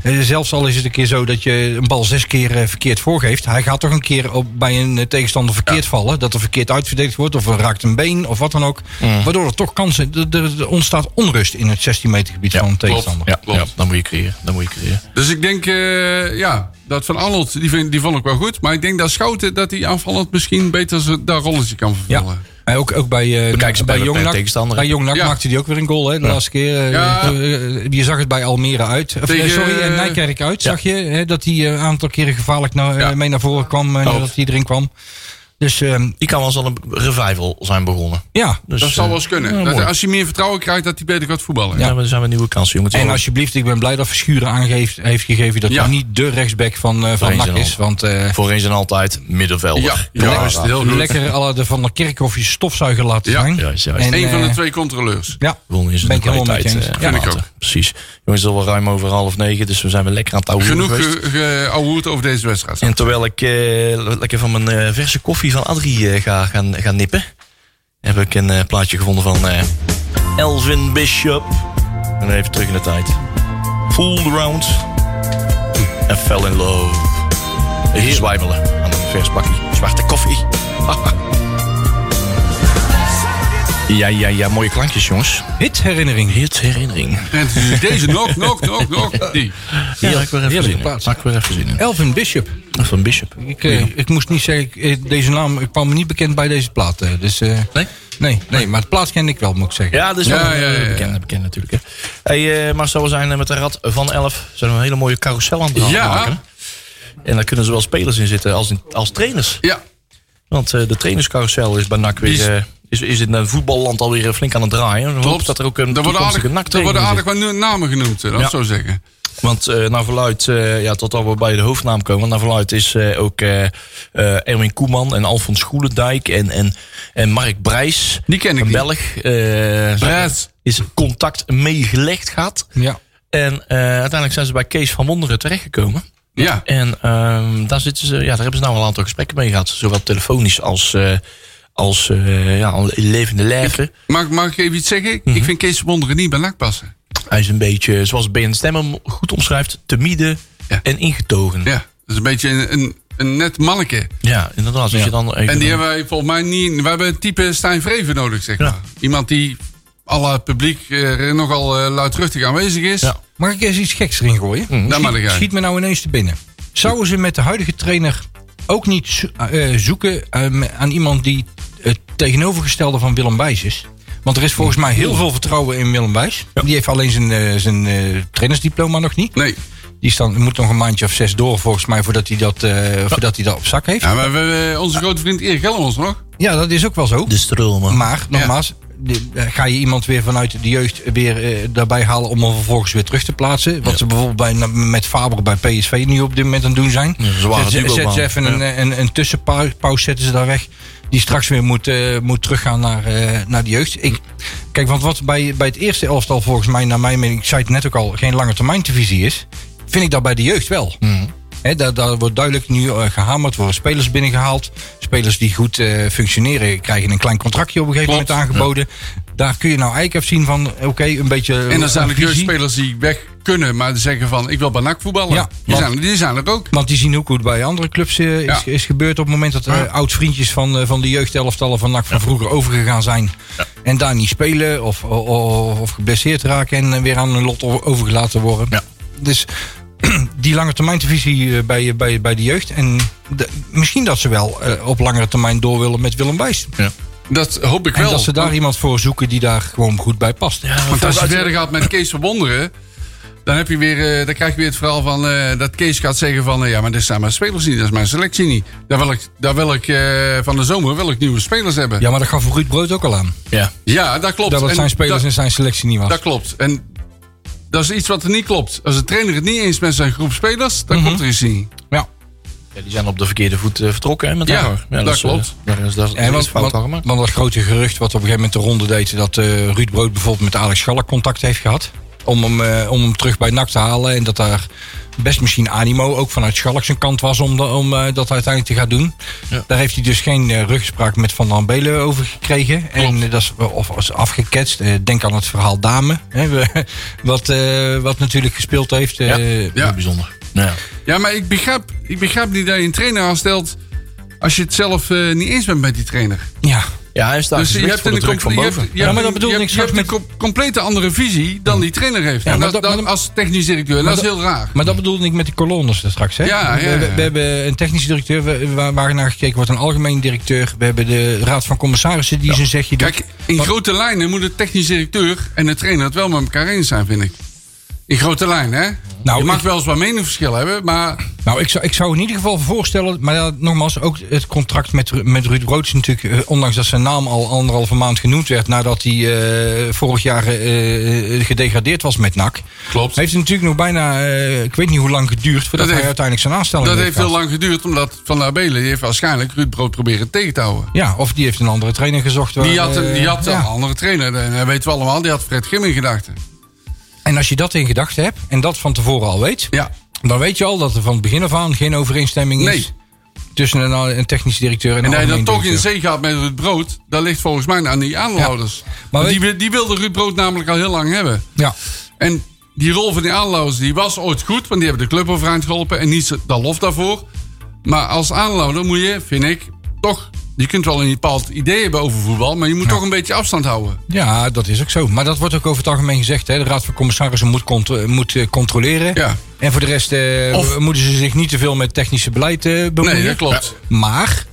eh, zelfs al is het een keer zo dat je een bal zes keer eh, verkeerd voorgeeft... hij gaat toch een keer op, bij een tegenstander verkeerd vallen. Dat er verkeerd uitverdedigd wordt of er raakt een been of wat dan ook. Mhm. Waardoor er toch kansen... Er, ontstaat onrust in het 16 meter gebied Ja, van een klopt. tegenstander. Ja, Klopt. ja, dan moet je creëren. Dan moet je creëren. Dus ik denk, eh, ja, dat van Arnold, die, vind, die vond ik wel goed. Maar ik denk dat Schouten, dat hij aanvallend misschien beter zo- dat rolletje kan vervullen. En ook, ook bij, eh ze bij- bij, bij Jong? Jong Ja. maakte hij ook weer een goal. Hè, de laatste keer. eh, Ja. eh, je zag het bij Almere uit. Of, Tegen, sorry, en Nijkerk uit ja. zag je. Hè, dat hij een aantal keren gevaarlijk naar, Ja. mee naar voren kwam. En Klopt. dat hij erin kwam. Dus ehm, Die kan wel eens al een revival zijn begonnen. ja. Dus, Dat zal eh, wel eens kunnen. ja, Dat- als je meer vertrouwen krijgt dat hij beter gaat voetballen. Ja, maar er zijn we nieuwe kansen, jongens. En alsjeblieft, ik ben blij dat Verschuren aangeeft, heeft gegeven dat Ja. hij niet de rechtsback van, eh van NAC is. Want eh, Voor eens en altijd middenvelder. Ja, juist. Heel goed. lekker alle de Van der Kerkhoff stofzuiger laten Ja. zijn. Juist, juist. En, Een van de eh, twee controleurs. Ja, Gewonnen is Ben de ik helemaal kwaliteit. met je eens. eh, Ja. ik later. Precies. Jongens, het is al ruim over half negen, dus we zijn weer lekker aan het ouwe Genoeg geouwehoerd over deze wedstrijd. En terwijl ik eh, lekker van mijn eh, verse koffie van Adrie eh, ga gaan, gaan nippen, heb ik een eh, plaatje gevonden van eh, Elvin Bishop. En even terug in de tijd. Fooled around and fell in love. Even zwijmelen aan een vers bakje zwarte koffie. ja, ja, ja, mooie klankjes, jongens. hit herinnering. Hit herinnering. En deze nog, nog, nog, nog. Die. Ja, ik weer even zin plaats. Heb ik weer even zin in. Elvin Bishop. Van Bishop. Ik, eh, ik moest niet zeggen, ik, eh, deze naam ik kwam me niet bekend bij deze plaat. eh, dus, eh, Nee? nee, nee, maar het plaat kende ik wel, moet ik zeggen. Ja, dat is wel Ja, ja, ja, ja. bekend, bekend natuurlijk. Hè. Hey, eh, Marcel, we zijn met de Rad van 11. Zijn we een hele mooie carousel aan het Ja. maken. En daar kunnen zowel spelers in zitten als, in, als trainers. Ja, Want eh, de trainerscarousel is bij NAC Die is- weer... is, is in het voetballand alweer flink aan het draaien. Klopt. dat er ook een Er worden aardig, er worden aardig wat namen genoemd, dat Ja. zo zeggen. Want eh naar verluid, eh, ja, totdat we bij de hoofdnaam komen. Naar verluid is eh, ook Erwin Koeman en Alfons Goelendijk en, en, en Mark Brijs. Die ken ik Een niet. Belg. Brijs. is contact meegelegd gehad. Ja. En uiteindelijk zijn ze bij Kees van Wonderen terechtgekomen. Ja, En ehm, daar, zitten ze, ja, daar hebben ze nou al een aantal gesprekken mee gehad. Zowel telefonisch als, als eh, ja, levende lijven. mag, mag ik even iets zeggen? Mhm. Ik vind Kees Wonderen niet bij NAC passen. Hij is een beetje, zoals Ben Stemmer hem goed omschrijft, timide Ja. en ingetogen. Ja, Ja, dat is een beetje een, een, een net manneke. inderdaad. Als Ja. je dan even En die hebben wij volgens mij niet... We hebben een type Stijn Vreven nodig, zeg Ja. maar. Iemand die alle publiek eh, nogal eh, luidruchtig aanwezig is. Ja. Mag ik eens iets geks erin gooien? Dat mag Schiet, ik schiet me nou ineens te binnen. Zouden ze met de huidige trainer ook niet zo- eh, zoeken eh, aan iemand die het tegenovergestelde van Willem Wijs is? Want er is volgens mij heel veel vertrouwen in Willem Wijs. Die heeft alleen zijn, eh, zijn eh, trainersdiploma nog niet. Nee. Die staan, moet nog een maandje of zes door volgens mij voordat hij dat, eh, voordat hij dat op zak heeft. Ja, maar we hebben onze grote vriend Erik Gellemans nog. Ja, dat is ook wel zo. de stromen. Maar nogmaals, de- ga je iemand weer vanuit de jeugd weer daarbij halen om hem vervolgens weer terug te plaatsen? Wat ze bijvoorbeeld bij, met Faber bij PSV nu op dit moment aan het doen zijn. Ja, Zet- zet ze even een, een, een tussenpauze zetten ze daar weg. Die straks weer moet, eh, moet teruggaan naar, eh, naar de jeugd. Ik, kijk, want wat bij, bij het eerste elftal volgens mij, naar mijn mening, ik zei het net ook al, geen lange termijn divisie is. Vind ik dat bij de jeugd wel. Hè, daar, daar wordt duidelijk nu eh, gehamerd, worden spelers binnengehaald. Spelers die goed functioneren krijgen een klein contractje op een gegeven Klopt, moment aangeboden. Daar kun je nou eigenlijk even zien van, oké, een beetje En dan zijn er visie. jeugdspelers die weg kunnen, maar zeggen van ik wil bij NAC voetballen. Ja, die, want- zijn, die zijn er ook. Want die zien ook hoe het bij andere clubs eh, is, Ja. is gebeurd op het moment dat Ja. oud-vriendjes van, eh, van de jeugdelftallen van NAC van vroeger overgegaan zijn. En daar niet spelen of, of, of geblesseerd raken en eh, weer aan hun lot overgelaten worden. Ja. Dus die lange termijn divisie eh, bij, bij, bij de jeugd. En de- misschien dat ze wel eh, op langere termijn door willen met Willem Wijs. Dat hoop ik En wel. dat ze daar iemand voor zoeken die daar gewoon goed bij past. Ja, Want als je verder gaat met Kees Verwonderen, dan, heb je weer, eh, dan krijg je weer het verhaal van eh, dat Kees gaat zeggen van eh, ja, maar dit zijn mijn spelers niet, dat is mijn selectie niet. Daar wil ik, daar wil ik eh, van de zomer wil ik nieuwe spelers hebben. Ja, Ja, maar dat gaf Ruud Brood ook al aan. Ja, dat klopt. Dat zijn spelers dat, en zijn selectie niet was. dat klopt. En dat is iets wat er niet klopt. Als de trainer het niet eens met zijn groep spelers, dan Mhm. klopt er iets niet. ja. Ja, die zijn op de verkeerde voet vertrokken hè, met Ja, haar. dat is, eh, klopt. daar is, daar is, En is want, fout want, dat grote gerucht wat op een gegeven moment de ronde deed... dat eh, Ruud Brood bijvoorbeeld met Alex Schalk contact heeft gehad... om hem, eh, om hem terug bij NAC te halen. En dat daar best misschien animo ook vanuit Schalk zijn kant was... om, de- om eh, dat uiteindelijk te gaan doen. Ja. Daar heeft hij dus geen eh, ruggespraak met Van der Belen over gekregen. En dat is, of is afgeketst. Eh, denk aan het verhaal Dame. Hè, we- wat, eh, wat natuurlijk gespeeld heeft. eh, Ja. Ja. Heel bijzonder. Ja. Ja, maar ik begrijp, ik begrijp niet dat je een trainer aanstelt als je het zelf eh, niet eens bent met die trainer. ja. Ja, hij staat Dus je hebt, voor de een, druk van comple- je hebt, boven. je Ja, hebt maar dat een- bedoelde je ik hebt- je straks hebt een com- complete andere visie dan die trainer heeft. Ja, en maar dat, dat- dat- maar dat- als technisch directeur, dat is heel raar. Maar dat bedoelde ik met die kolonnes straks. Hè? Ja, ja, We, we- ja. we hebben een technische directeur we- waar, waar naar gekeken wordt, een algemeen directeur. We hebben de raad van commissarissen die zijn zegje doet. Kijk, in grote lijnen moet de technisch directeur en de trainer het wel met elkaar eens zijn, vind ik. In grote lijnen, hè? Nou, je mag ik- wel eens wat meningsverschil hebben, maar Nou, ik zou, ik zou in ieder geval voorstellen, maar ja, nogmaals, ook het contract met, met Ruud Brood is natuurlijk, eh, ondanks dat zijn naam al anderhalve maand genoemd werd, nadat hij eh, vorig jaar eh, gedegradeerd was met NAC, klopt. heeft het natuurlijk nog bijna, ik weet niet hoe lang geduurd, voordat Dat hij heeft- uiteindelijk zijn aanstelling Dat heeft heel lang geduurd, omdat Van der Abelen die heeft waarschijnlijk Ruud Brood proberen tegen te houden. Ja, of die heeft een andere trainer gezocht. waar, Die had, een, die had ja. een andere trainer, en dat weten we allemaal, die had Fred Grim in gedachten. En als je dat in gedachten hebt, en dat van tevoren al weet, Ja, dan weet je al dat er van het begin af aan geen overeenstemming is tussen een, een technisch directeur en en een dat je dan toch in zee gaat met Ruud Brood, dat ligt volgens mij aan die aanhouders. Maar weet- die, die wilde Ruud Brood namelijk al heel lang hebben. Ja, En die rol van die aanhouders die was ooit goed, want die hebben de club overeind geholpen en niet dat lof daarvoor. Maar als aanhouder moet je, vind ik, toch. Je kunt wel een bepaald idee hebben over voetbal, maar je moet toch een beetje afstand houden. Ja, dat is ook zo. Maar dat wordt ook over het algemeen gezegd. Hè. De Raad van Commissarissen moet, contro- moet eh, controleren. Ja. En voor de rest eh, Of- moeten ze zich niet te veel met technische beleid eh, bemoeien. Nee, dat klopt. Maar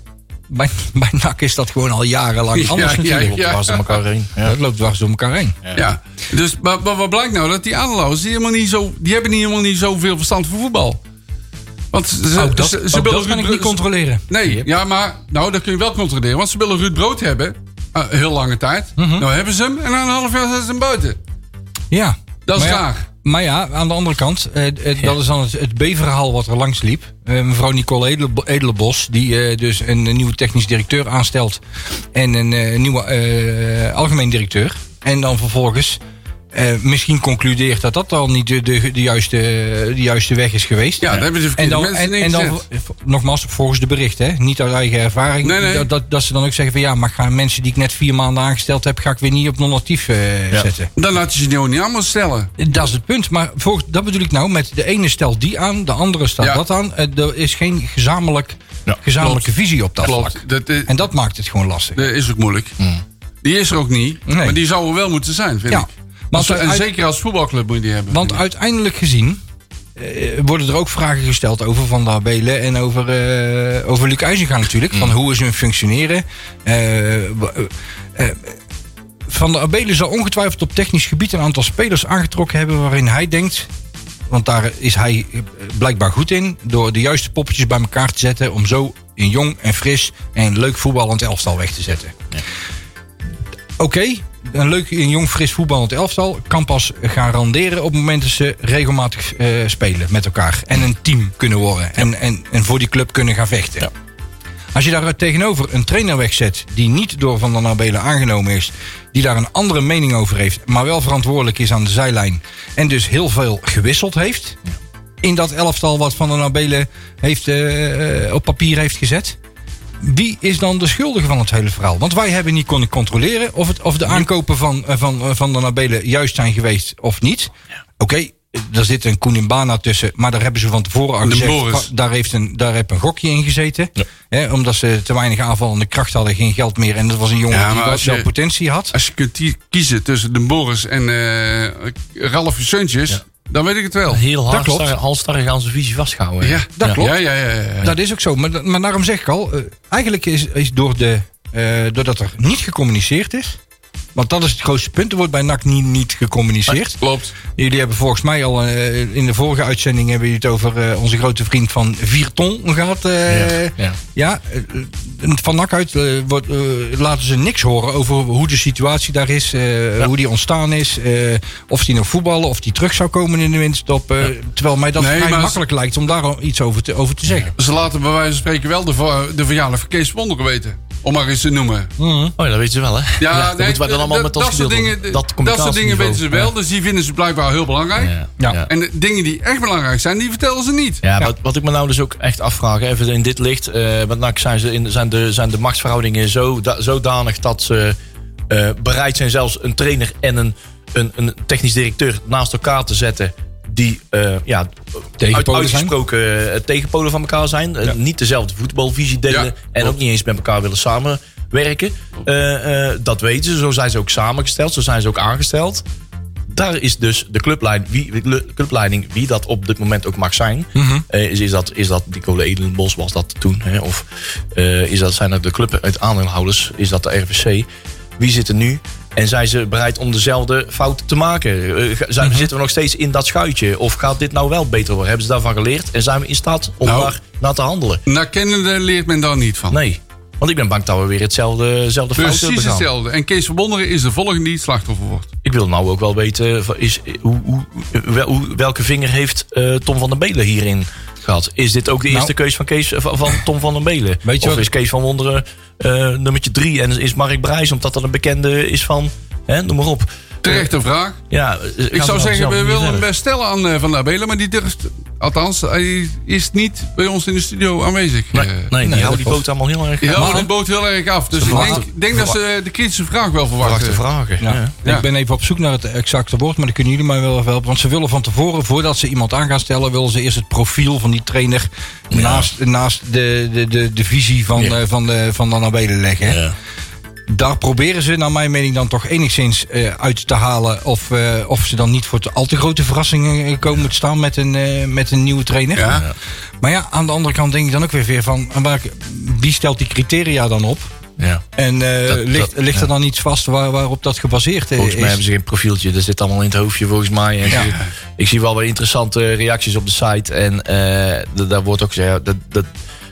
bij, bij NAC is dat gewoon al jarenlang Ja, anders ja, natuurlijk. ja. Dwars door elkaar heen. Ja. Dat loopt dwars door elkaar heen. Ja. Dus, maar, maar wat blijkt nou? Dat die aanhouders, die, helemaal niet zo, die hebben niet helemaal niet zoveel verstand van voetbal. Want ze, Ook dat, ze, ook ze willen dat kan Ruud ik niet controleren. Nee, ja, maar nou, dat kun je wel controleren. Want ze willen Ruud Brood hebben, eh, heel lange tijd. Mhm. Nou hebben ze hem en na een half jaar zijn ze hem buiten. Ja. Dat is Maar ja. Maar ja, aan de andere kant, eh, eh, dat is dan het, het B-verhaal wat er langs liep. Mevrouw Nicole Edele, Edelenbos, die dus een, een nieuwe technisch directeur aanstelt. En een nieuwe algemeen directeur. En dan vervolgens eh, misschien concludeert dat dat al niet de, de, de, juiste, de juiste weg is geweest. Ja, daar hebben ze En dan, mensen en, en dan nogmaals, volgens de berichten, hè, niet uit eigen ervaring. Nee, nee. Dat, dat, dat ze dan ook zeggen van ja, maar gaan mensen die ik net vier maanden aangesteld heb, ga ik weer niet op non-actief eh, Ja. zetten. Dan laat je ze nou niet allemaal stellen. Dat is het punt. Maar volgens, dat bedoel ik nou. Met de ene stelt die aan, de andere stelt Ja. dat aan. Eh, Er is geen gezamenlijk, Ja, gezamenlijke visie op dat Klopt. vlak. Dat, En dat maakt het gewoon lastig. dat is ook moeilijk. Die is er ook niet. Nee. Maar die zou er wel moeten zijn, vind Ja. ik. Maar en uit- zeker als voetbalclub moet je die hebben. Want uiteindelijk gezien eh, worden er ook vragen gesteld over Van der Belen en over, eh over Luc IJzinga natuurlijk. Van hoe is hun functioneren. Eh, van der Abelen zal ongetwijfeld op technisch gebied een aantal spelers aangetrokken hebben waarin hij denkt. Want daar is hij blijkbaar goed in. Door de juiste poppetjes bij elkaar te zetten. Om zo een jong en fris en leuk voetballend elftal weg te zetten. Oké, een leuk een jong fris voetballend elftal kan pas gaan randeren op het moment dat ze regelmatig eh, spelen met elkaar. En een team kunnen worden. En, en, en voor die club kunnen gaan vechten. Ja. Als je daar tegenover een trainer wegzet die niet door Van der Nabelen aangenomen is, die daar een andere mening over heeft, maar wel verantwoordelijk is aan de zijlijn en dus heel veel gewisseld heeft in dat elftal wat Van der Nabelen heeft, eh, eh, op papier heeft gezet. Wie is dan de schuldige van het hele verhaal? Want wij hebben niet kunnen controleren of, het, of de aankopen van, eh, van, eh, van de Nabelen juist zijn geweest of niet. Oké, er zit een Koenimbana tussen, maar daar hebben ze van tevoren al gezegd. Daar heeft, een, daar heeft een gokje in gezeten. Hè, omdat ze te weinig aanvallende kracht hadden, geen geld meer. En dat was een jongen Ja, die wel, wel potentie had. Als je kunt kiezen tussen de Boris en eh Ralf Seuntjes, dan weet ik het wel. Heel halstarrig, aan zijn visie vastgehouden. Ja, dat klopt. Ja, ja, ja. ja, ja. Dat is ook zo. Maar, maar daarom zeg ik al, eh, eigenlijk is, is door de, eh, doordat er niet gecommuniceerd is. Want dat is het grootste punt. Er wordt bij NAC niet, niet gecommuniceerd. Klopt. Jullie hebben volgens mij al eh, in de vorige uitzending hebben jullie het over eh, onze grote vriend van Vierton gehad. eh, Ja, ja. ja, van NAC uit wordt, laten ze niks horen over hoe de situatie daar is. Hoe die ontstaan is. of die nog voetballen. Of die terug zou komen in de winterstop. eh, Terwijl mij dat Nee, vrij makkelijk lijkt om daar iets over te, over te zeggen. Ze laten bij wijze van spreken wel de, de verjaardag van Kees Wonderen weten. Om maar eens te noemen. Oh, ja, dat weten ze wel, hè? Ja, dat nee, dan allemaal dat- met dat soort dingen, dat dat soort dingen weten ze wel. Dus die vinden ze blijkbaar heel belangrijk. Ja. Ja. Ja. En de dingen die echt belangrijk zijn, die vertellen ze niet. Ja, Wat, wat ik me nou dus ook echt afvraag, even in dit licht. eh want nou zijn, ze in, zijn, de, zijn de machtsverhoudingen zo, da- zodanig dat ze eh, bereid zijn zelfs een trainer en een, een, een technisch directeur naast elkaar te zetten. Die eh, ja, Tegenpolen uit- zijn? uitgesproken eh, tegenpolen van elkaar zijn. Eh, niet dezelfde voetbalvisie delen. Ja, en ook niet eens met elkaar willen samenwerken. Dat weten ze. Zo zijn ze ook samengesteld. Zo zijn ze ook aangesteld daar is dus de clubleiding, wie, clubleiding, wie dat op dit moment ook mag zijn. eh, is, is, dat, is dat Nicole Edelenbos, was dat toen? Hè? Of is dat, zijn dat de club uit aandeelhouders? Is dat de RVC? Wie zit er nu? En zijn ze bereid om dezelfde fouten te maken? Eh, zijn, Mhm. Zitten we nog steeds in dat schuitje? Of gaat dit nou wel beter worden? Hebben ze daarvan geleerd? En zijn we in staat om Nou. daar naar te handelen? Naar kennende leert men daar niet van. Nee. Want ik ben bang dat we weer hetzelfde, hetzelfde fout Precies begaan. hetzelfde. En Kees van Bonderen is de volgende die het slachtoffer wordt. Ik wil nou ook wel weten, van, is, hoe, hoe, wel- hoe- welke vinger heeft eh, Tom van den Belen hierin gehad? Is dit ook de eerste keus van, Kees, van, van Tom van den Belen? Weet je of is Kees van Wonderen eh, nummertje drie en is Mark Brijs, omdat dat een bekende is van, hè, noem maar op. Terechte vraag. Ja, Ik zou zeggen, we willen hem best stellen aan eh, Van der Belen, maar die durft... Althans, hij is niet bij ons in de studio aanwezig. Nee, Eh, nee, die dat die boot allemaal heel erg Die uh, houden de boot heel erg af. Dus ik denk, denk dat ze de kritische vraag wel verwachten. vragen. Ja. Ja. Ja. Ik ben even op zoek naar het exacte woord, maar dan kunnen jullie mij wel even helpen. Want ze willen van tevoren, voordat ze iemand aan gaan stellen, willen ze eerst het profiel van die trainer naast, naast de, de, de, de visie van, Ja. eh, van, de, van de Nabelen leggen. Ja. Daar proberen ze, naar mijn mening, dan toch enigszins eh, uit te halen. Of, eh, of ze dan niet voor te, al te grote verrassingen eh, komen te staan met een, eh, met een nieuwe trainer. Ja. Maar ja, aan de andere kant denk ik dan ook weer weer van, waar- wie stelt die criteria dan op? Ja. En eh, Dat- ligt, dat- ligt er ja. dan iets vast waar, waarop dat gebaseerd eh, Volgens mij is? hebben ze geen profieltje. Dat zit allemaal in het hoofdje volgens mij. En Ja. ik, ik zie wel weer interessante reacties op de site. En eh, d- daar wordt ook gezegd... Dat, dat,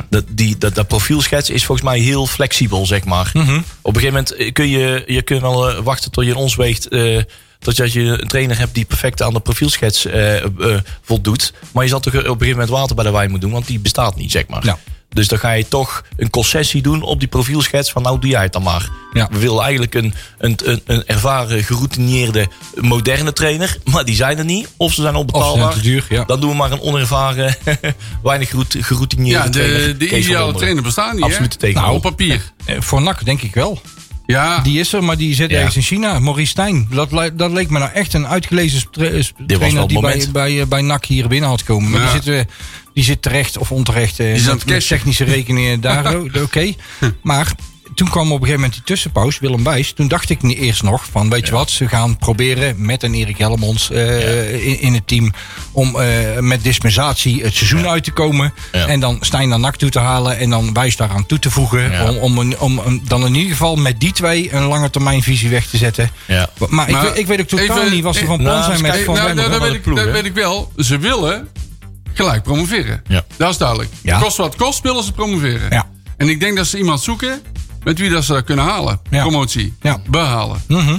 dat, die, dat, dat profielschets is volgens mij heel flexibel, zeg maar. Mhm. Op een gegeven moment eh, kun je, je kunt wel eh, wachten tot je in ons weegt... eh, tot je, een trainer hebt die perfect aan de profielschets voldoet. Maar je zal toch op een gegeven moment water bij de wijn moeten doen. Want die bestaat niet, zeg maar. Ja. Dus dan ga je toch een concessie doen op die profielschets van nou doe jij het dan maar. Ja. We willen eigenlijk een, een, een, een ervaren, geroutineerde, moderne trainer. Maar die zijn er niet. Of ze zijn onbetaalbaar. zijn te duur, ja. Dan doen we maar een onervaren, weinig gerout- geroutineerde Ja, trainer. de, de ideale trainer bestaan niet, Absoluut tegen. Nou, op papier. Eh, voor NAC denk ik wel. Ja, Die is er, maar die zit Ja. ergens in China. Maurice Stijn. Dat, dat leek me nou echt een uitgelezen eh, trainer die bij, bij, eh, bij NAC hier binnen had komen. Maar Ja. die, zit, die zit terecht of onterecht. eh, is aan met, technische rekeningen daar. Oké. Maar toen kwam op een gegeven moment die tussenpauze, Willem Wijs. Toen dacht ik eerst nog van, weet je wat, ze gaan proberen met een Erik Helmons eh, in, in het team om eh, met dispensatie het seizoen uit te komen. En dan Stijn naar NAC toe te halen en dan Wijs daaraan toe te voegen. Om, om, een, om een- dan in ieder geval met die twee een lange termijn visie weg te zetten. Ja. Maar, ik, Maar weet- ik weet ook totaal even- niet wat ze van plan nou, zijn met kijk, Van nou, nou, dat, weet ik, ploeg, dat weet ik wel. Ze willen gelijk promoveren. Ja. Dat is duidelijk. Kost wat kost, willen ze promoveren. Ja. En ik denk dat ze iemand zoeken met wie dat ze dat kunnen halen. Ja. Promotie. Ja. Behalen. Mhm.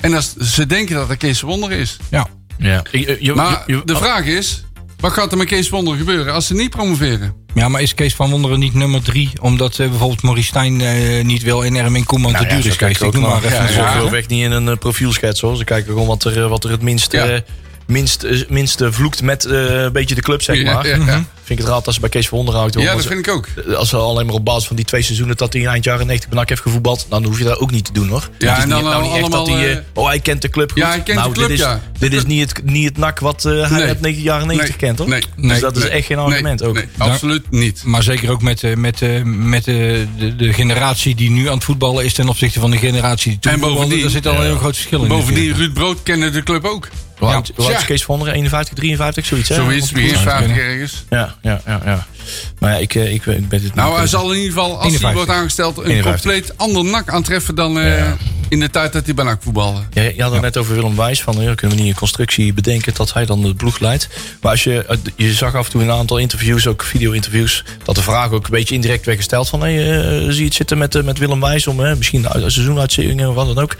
En dat is- ze denken dat dat Kees Wonder is. Ja. Ja. Eh, je- Maar je- je- de vraag is, wat gaat er met Kees Wonder gebeuren als ze niet promoveren? ja, maar is Kees van Wonderen niet nummer drie? Omdat eh, bijvoorbeeld Maurice Stijn eh, niet wil en Erwin Koeman Nou te ja, duur is. Kijken ik noem ook maar naar. even Ja, ja. Ze echt niet in een profielschets hoor. Ze kijken gewoon wat er, wat er het minst, Ja. eh, minst, eh, minst eh, vloekt met eh, een beetje de club, zeg maar. ja, ja. Vind ik het raar dat ze bij Kees van Onderhoud Ja, dat vind ik ook. Als ze alleen maar op basis van die twee seizoenen dat hij eind jaren 90 bij NAC heeft gevoetbald, dan hoef je dat ook niet te doen hoor. Ja, Het is en niet, dan nou niet echt dat hij, eh, eh, oh hij kent de club goed. Ja, hij kent de nou, club, dit is, ja. Dit is niet het, niet het NAC wat eh, hij Nee. uit 90 jaren 90 Nee. kent hoor. Nee. Dus Nee. dat is Nee. echt geen argument nee, ook. Nee, absoluut niet. Maar zeker ook met, eh, met, eh, met eh, de, de generatie die nu aan het voetballen is ten opzichte van de generatie die toen En bovendien- Er zit al een heel groot verschil in. Bovendien. Ruud Brood kende de club ook. Hoe oud hoe oud is Ja. Kees van Onderen? 51, 53, zoiets hè? Zoiets, Op- wie is Ja, 50 kunnen. ergens. Ja, ja, ja, ja. Maar ja, ik, eh, ik, ik ben het Nou, hij zal in ieder geval, als hij 51. wordt aangesteld, een 51. compleet ander nak aantreffen dan eh, Ja. in de tijd dat hij bij NAC voetbalde. Ja, je had het net over Willem Wijs. Van, ja, kunnen we niet een constructie bedenken dat hij dan de ploeg leidt. Maar als je, eh, je zag af en toe in een aantal interviews, ook video-interviews, dat de vraag ook een beetje indirect werd gesteld van, hey, eh, zie je het zitten met, eh, met Willem Wijs om eh, misschien een seizoenuitzendingen of wat dan ook.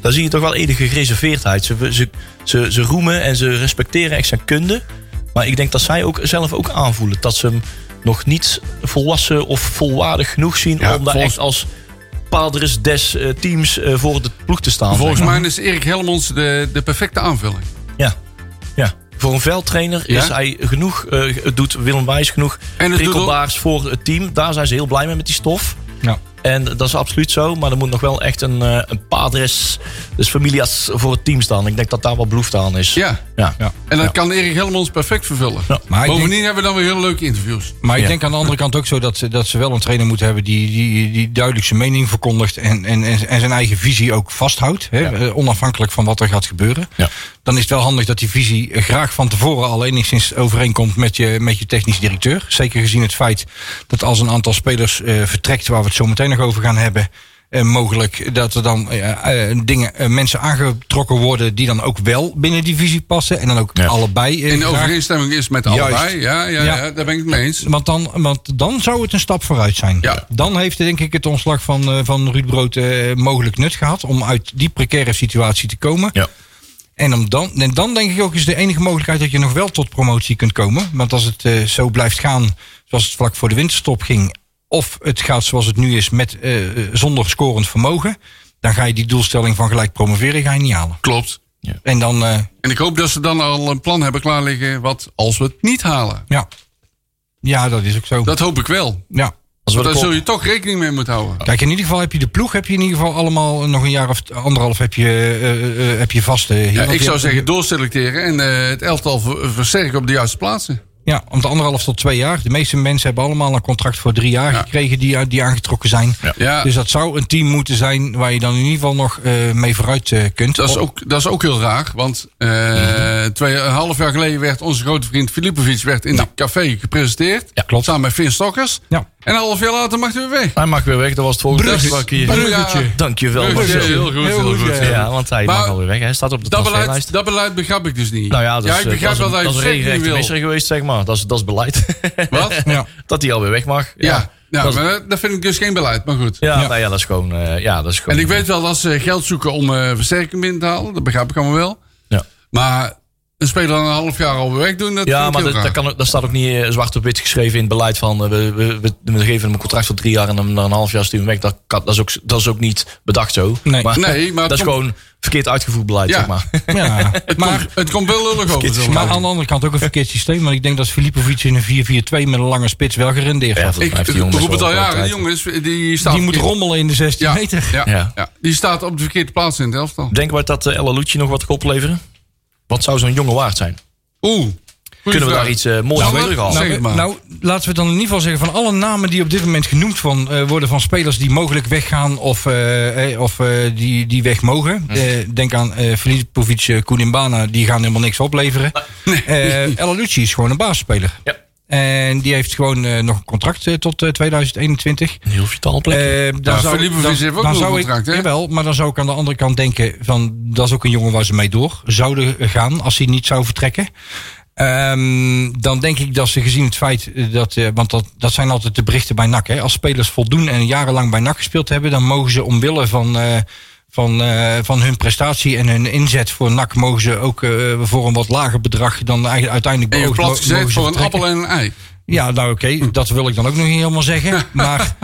Dan zie je toch wel enige gereserveerdheid. Ze, ze, ze, ze roemen en ze respecteren echt zijn kunde. Maar ik denk dat zij ook zelf ook aanvoelen dat ze hem nog niet volwassen of volwaardig genoeg zien Ja, om daar volgens- echt als padres des eh, teams eh, voor de ploeg te staan. Volgens mij is Erik Helmonds de, de perfecte aanvulling. Ja. ja. Voor een veldtrainer Ja? is hij genoeg, eh, doet Willem Wijs genoeg En het doet prikkelbaars voor het team. Daar zijn ze heel blij mee met die stof. Ja. En dat is absoluut zo. Maar er moet nog wel echt een, eh, een padres, dus familias voor het team staan. Ik denk dat daar wel behoefte aan is. Ja. Ja. Ja. En dat Ja. kan Erik Helmonds perfect vervullen. Ja. Maar Bovendien denk, hebben we dan weer hele leuke interviews. maar ik Ja. denk aan de andere kant ook zo dat ze, dat ze wel een trainer moeten hebben die, die, die duidelijk zijn mening verkondigt en, en, en, en zijn eigen visie ook vasthoudt. Hè, eh, Onafhankelijk van wat er gaat gebeuren. Ja. Dan is het wel handig dat die visie graag van tevoren al enigszins overeenkomt met je, met je technisch directeur. Zeker gezien het feit dat als een aantal spelers eh, vertrekt, waar we het zo meteen nog over gaan hebben. eh, mogelijk dat er dan eh, eh, dingen, mensen aangetrokken worden die dan ook wel binnen die visie passen. En dan ook Ja. allebei. In overeenstemming is met Juist. allebei. Ja, ja, Ja. ja. daar ben ik het mee eens. Want dan, want dan zou het een stap vooruit zijn. Ja. Dan heeft denk ik het ontslag van, eh, van Ruud Brood eh, mogelijk nut gehad om uit die precaire situatie te komen. Ja. En, om dan, en dan denk ik ook is de enige mogelijkheid dat je nog wel tot promotie kunt komen. Want als het eh, zo blijft gaan zoals het vlak voor de winterstop ging, of het gaat zoals het nu is met eh, eh, zonder scorend vermogen, dan ga je die doelstelling van gelijk promoveren ga je niet halen. Klopt. En dan, eh, En ik hoop dat ze dan al een plan hebben klaar liggen. Wat als we het niet halen. ja. Ja, dat is ook zo. Dat hoop ik wel. ja. Als we Daar zul je toch rekening mee moeten houden. Kijk, in ieder geval heb je de ploeg, heb je in ieder geval allemaal nog een jaar of anderhalf heb je, eh, eh, heb je vast. eh. Ja, ik zou zeggen doorselecteren en eh, het elftal ver- versterken op de juiste plaatsen. Ja, om de anderhalf tot twee jaar. De meeste mensen hebben allemaal een contract voor drie jaar Ja. gekregen die, die aangetrokken zijn. Ja, Dus dat zou een team moeten zijn waar je dan in ieder geval nog eh, mee vooruit eh, kunt. dat, is ook, dat is ook heel raar. Want eh, twee, een half jaar geleden werd onze grote vriend Filipovic werd in de café gepresenteerd. Ja, klopt. Samen met Finn Stokkers. Ja. En een half jaar later mag hij weer weg. Hij mag weer weg, dat was het volgende hier- Bruggetje. Dankjewel. Bruggetje, Marcel. heel goed, heel, Heel goed, ja. Ja, want hij Maar mag alweer weg. Hij staat op de Dat beleid, dat beleid begrijp ik dus niet. Nou ja, dat is, ja, ik begrijp dat het regelrechte wil. geweest, zeg maar. Dat is, dat is beleid. Wat? Ja. dat hij alweer weg mag. Ja, ja, dat, is- maar dat vind ik dus geen beleid. Maar goed. ja, Ja. Nou ja, dat is gewoon... eh, ja, dat is gewoon En ik weet wel dat ze geld zoeken om eh, versterking binnen te halen. Dat begrijp ik allemaal wel. Ja. Maar een speler een half jaar alweer weg doen, dat Ja, maar dat, kan, ook- dat staat ook niet eh, zwart op wit geschreven in het beleid van... eh, we, we, we, we geven hem een contract van drie jaar en hem na een half jaar sturen we weg. Dat, kan, dat, is ook, dat is ook niet bedacht zo. Nee. Maar, Nee, maar het dat is komt- gewoon verkeerd uitgevoerd beleid, Ja. zeg maar. Ja, maar, Het komt wel lullig over. maar aan de andere kant ook een verkeerd systeem. Want ik denk dat Filipovic in een 4-4-2 met een lange spits wel gerendeerd Ja, heeft. Ik heeft die roep het al jaren. Die kwaliteit. jongen is, die staat... Die moet rommelen in de 16 ja, meter. Ja, Ja. ja. die staat op de verkeerde plaats in het elftal. Denken we dat uh, Ella Lucci nog wat gaat opleveren? Wat zou zo'n jongen waard zijn? Oeh. Kunnen we daar iets eh, moois Nou, terughalen? Nou, het maar. nou, laten we dan in ieder geval zeggen van alle namen die op dit moment genoemd van, eh, worden van spelers die mogelijk weggaan of, eh, eh, of eh, die, die weg mogen. Hm. Eh, denk aan eh Filipovic, uh, Koulimbana, die gaan helemaal niks opleveren. Eh El Lucci is gewoon een baasspeler. Ja. En die heeft gewoon eh, nog een contract eh, tot eh, 2021. Een heel vitaal plek. Eh, dan zou, dan, heeft ook dan nog een zou contract, hè? ik, jawel, maar dan zou ik aan de andere kant denken van dat is ook een jongen waar ze mee door zouden gaan als hij niet zou vertrekken. Ehm, dan denk ik dat ze gezien het feit dat, want dat, dat zijn altijd de berichten bij NAC. Hè, als spelers voldoen en jarenlang bij NAC gespeeld hebben, dan mogen ze omwille van, van, eh, van hun prestatie en hun inzet voor NAC, mogen ze ook eh, voor een wat lager bedrag dan eigenlijk uiteindelijk En je plat gezet voor een appel en een ei. Ja, nou oké, dat wil ik dan ook nog niet helemaal zeggen. Maar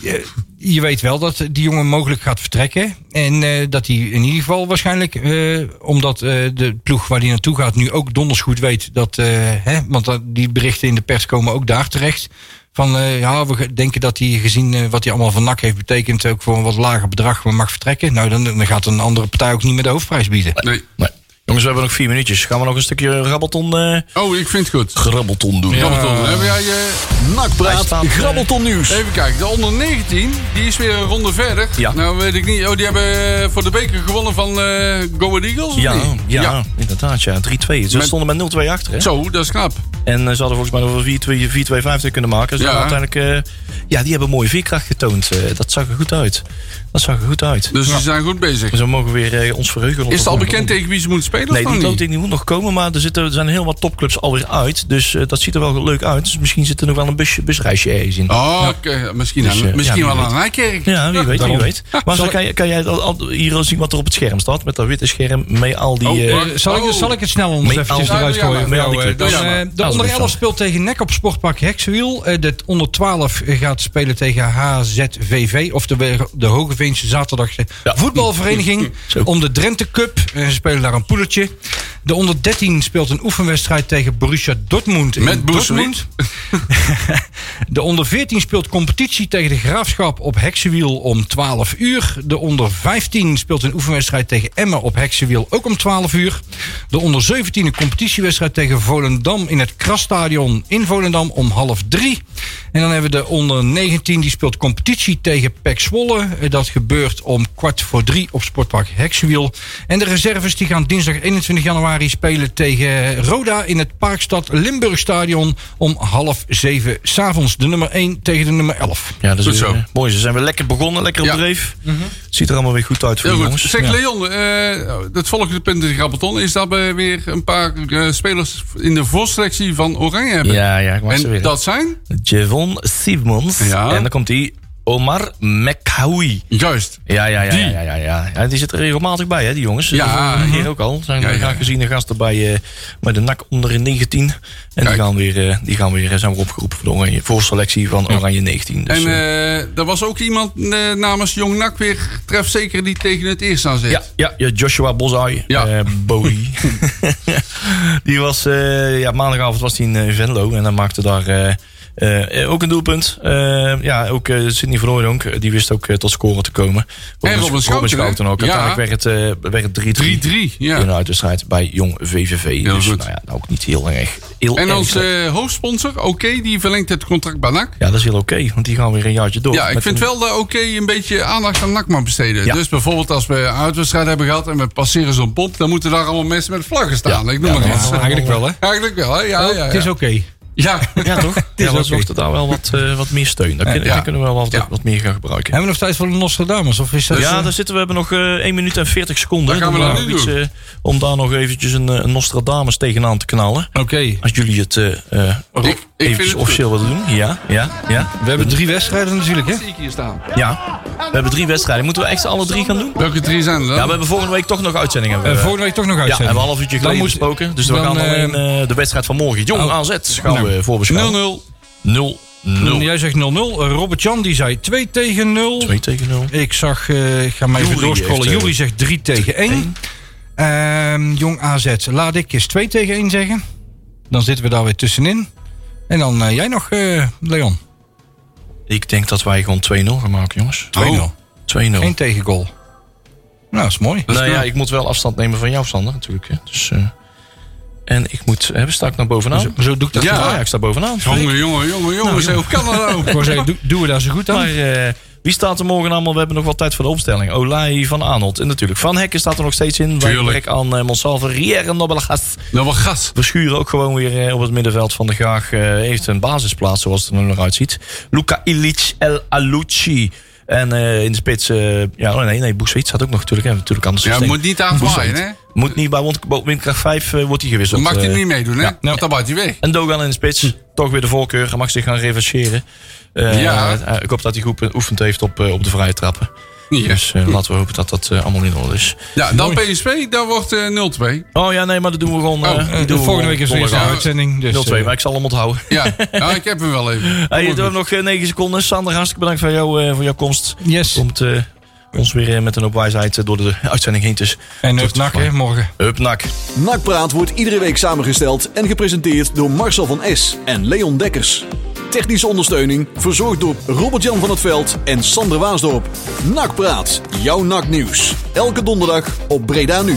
je, je weet wel dat die jongen mogelijk gaat vertrekken. En eh, dat hij in ieder geval waarschijnlijk, eh, omdat eh, de ploeg waar hij naartoe gaat nu ook donders goed weet dat, eh, hè, want die berichten in de pers komen ook daar terecht. Van eh, ja, we denken dat hij gezien eh, wat hij allemaal van NAC heeft betekend, ook voor een wat lager bedrag mag vertrekken. Nou, dan, dan gaat een andere partij ook niet meer de hoofdprijs bieden. Nee. Nee. Jongens, we hebben nog vier minuutjes. Gaan we nog een stukje rabbelton, eh Oh, ik vind het goed. grabbelton doen? Grabbelton, heb jij... eh, Hij Nakpraat, eh, grabbelton nieuws. Even kijken, de onder 19, die is weer een ronde verder. Ja. Nou weet ik niet, oh die hebben eh, voor de beker gewonnen van eh Go Ahead Eagles of Ja, niet? ja, inderdaad. Ja. 3-2. Ze Met- stonden met 0-2 achter. Hè? Zo, dat is knap. En eh, ze hadden volgens mij nog wel 4-2 4-2-5 kunnen maken. Ze Ja. hadden uiteindelijk, eh, ja, die hebben mooie veerkracht getoond. Eh, dat zag er goed uit. Dat zag er goed uit. Dus ze zijn goed bezig. Dus we mogen weer eh, ons verheugen. Is het al bekend tegen wie ze moeten spelen Nee, of die niet? moet nog komen, maar er, zitten, er zijn heel wat topclubs alweer uit. Dus eh, dat ziet er wel leuk uit. Dus misschien zit er nog wel een busje, busreisje ergens in. Oh, oké, misschien, Dus, aan, eh, misschien ja, wie wel aan Nijkerk. Ja, wie weet, wie daarom. weet. Maar Zal kan, je- kan jij al, al- hier al zien wat er op het scherm staat? Met dat witte scherm, met al die... Oh, eh, wacht. Zal, ik, Oh. zal ik het snel Mee- eventjes al- eruit gooien? maar- dan, eh, de onder wel 11 speelt tegen NEC op Sportpark Heksenwiel. Eh, De onder 12 gaat spelen tegen HZVV. Of de, de Zaterdagse Ja. voetbalvereniging. Zo. om de Drenthe Cup. En ze spelen daar een poeletje. De onder 13 speelt een oefenwedstrijd tegen Borussia Dortmund. in Met Dortmund. De onder 14 speelt competitie tegen de Graafschap op Heksenwiel om 12 uur. De onder 15 speelt een oefenwedstrijd tegen Emmen op Heksenwiel ook om 12 uur. De onder 17 een competitiewedstrijd tegen Volendam in het Krasstadion in Volendam om half drie. En dan hebben we de onder 19, die speelt competitie tegen PEC Zwolle. Eh, Dat gebeurt om kwart voor drie op Sportpark Heksenwiel. En de reserves die gaan dinsdag 21 januari spelen tegen Roda in het Parkstad Limburgstadion om half zeven s'avonds. De nummer 1 tegen de nummer 11. Ja, dat is Goed weer, zo. eh, mooi. Ze zijn weer lekker begonnen, lekker op Ja. dreef. Ziet er allemaal weer goed uit voor Heel de goed. jongens. Zeg Ja. Leon, eh, het volgende punt in de Grappelton is dat we weer een paar eh, spelers in de voorselectie van Oranje hebben. Ja, ja, ik mag ze en weer. dat zijn? Javon Simons. Ja. En dan komt hij Omar Mekhaoui. Juist. Ja, ja, ja, Die. ja, ja, ja. ja. Die zit er regelmatig bij, hè, die jongens. Ja. Dat hier ook al. Zijn Ja, ja. geziene gasten bij, eh, bij de NAC onder in 19. En die Kijk. gaan weer, eh, die gaan weer eh, zijn weer opgeroepen voor de oranje, voorselectie van Oranje 19. Dus, en eh, eh, er was ook iemand eh, namens Jong Nak weer tref zeker die tegen het eerst aan zit. ja, ja, ja, Joshua Bozai, Ja. eh Bowie. die was, eh, ja, maandagavond was hij in eh, Venlo en dan maakte daar eh, eh, ook een doelpunt. Eh, ja, ook eh Sidney van Hooydonk, die wist ook tot scoren te komen. Robin Schouten, Schouten ook. Ja. Uiteindelijk werd het, eh, werd het 3-3. 3-3. Ja. in een uitwedstrijd bij Jong VVV. Dus goed. nou ja, nou ook niet heel erg. Heel En als hoofdsponsor, oké, die verlengt het contract bij NAC. ja, dat is heel oké, want die gaan weer een jaartje door. Ja, ik vind een- wel dat oké een beetje aandacht aan NAC mag besteden. Ja. Dus bijvoorbeeld als we een uitwedstrijd hebben gehad en we passeren zo'n pomp, dan moeten daar allemaal mensen met vlaggen staan. Ja. Ik noem maar ja, iets. Eigenlijk wel, hè? Eigenlijk wel, hè? Ja, ja, ja. Het is oké. Ja. Ja, toch? ja, we zochten daar wel wat, eh, wat meer steun. Daar kunnen, Ja. daar kunnen we wel wat, Ja. wat meer gaan gebruiken. Hebben we nog tijd voor de Nostradamus? Of is dat, ja, eh, daar zitten we. hebben nog eh 1 minuut en 40 seconden. Gaan we Doen dan iets, om daar nog eventjes een, eh, een Nostradamus tegenaan te knallen. Oké. Als jullie het eh eh Ik- ik vind eventjes het officieel willen doen. Ja, ja, ja. We hebben drie wedstrijden natuurlijk, hè? Ja. We hebben drie wedstrijden. Moeten we echt alle drie gaan doen? Welke drie zijn er dan? Ja, we hebben volgende week toch nog uitzendingen. We- volgende week toch nog Ja, uitzending. hebben we een half uurtje geleden moet- besproken. Dus we dan, gaan alleen eh, de wedstrijd van morgen. Jong oh. AZ gaan Nou, we voorbeschouwen. 0-0. 0 0 Jij zegt 0-0. Eh, Robert Jan die zei 2 tegen 0. 2 tegen 0. Ik zag, eh, ik ga maar even doorscrollen. eh, Jury zegt 3 tegen 1. Ehm, Jong AZ. Laat ik eens 2 tegen 1 zeggen. Dan zitten we daar weer tussenin. En dan eh, jij nog, eh, Leon. Ik denk dat wij gewoon 2-0 gaan maken, jongens. 2-0. 2-0. Geen tegengoal. Nou, dat is mooi. Nou ja, ik moet wel afstand nemen van jou, Sander, natuurlijk. Hè. Dus, eh, en ik moet... Hebben sta ik nou bovenaan? Zo, zo doe ik dat. Ja. Ik sta bovenaan. Jongen, jongen, jongen, kan dat nou? Ik wou zeggen, doe- doen we daar zo goed aan? Maar eh, wie staat er morgen allemaal? We hebben nog wel tijd voor de opstelling. Olij van Arnold. En natuurlijk Van Hekken staat er nog steeds in. Tuurlijk. aan uh, Monsalve. Nobelgas. Nou, wat gas. Verschuren ook gewoon weer eh, op het middenveld van de Graag. eh, heeft een basisplaats zoals het er nu nog uitziet. Luca Ilic El Alucci. En eh, in de spits, eh, ja, oh nee, nee, Boeswit staat ook nog natuurlijk, hè, natuurlijk aan de Ja, moet niet aan het waaien, hè? Moet niet bij windkracht 5 eh, wordt hij gewisseld. mag hij niet meedoen, hè? ja. Want dan buit hij weg. En Dogan in de spits. Toch weer de voorkeur. Hij mag zich gaan revancheren. Ja. ik hoop dat hij goed oefend heeft op, op de vrije trappen. Ja. Dus laten we hopen dat dat eh, allemaal in orde is. Ja, dan PSV, dat wordt eh, 0-2. Oh ja, nee, maar dat doen we gewoon. eh, Oh, die doen we volgende week is weer zo'n uitzending. Dus, 0-2, eh, maar ik zal hem onthouden. Ja, ja, ik heb hem wel even. Hey, we hebben nog eh, 9 seconden. Sander, hartstikke bedankt voor, jou, eh, voor jouw komst. yes. Om te, ons weer met een hoop wijsheid eh, door de uitzending heen te... En Tot up nak, hè, morgen. Hup, nak. Nakpraat wordt iedere week samengesteld en gepresenteerd door Marcel van S. en Leon Dekkers. Technische ondersteuning verzorgd door Robert-Jan van het Veld en Sander Waasdorp. Nakpraat, jouw naknieuws. Elke donderdag op Breda Nu.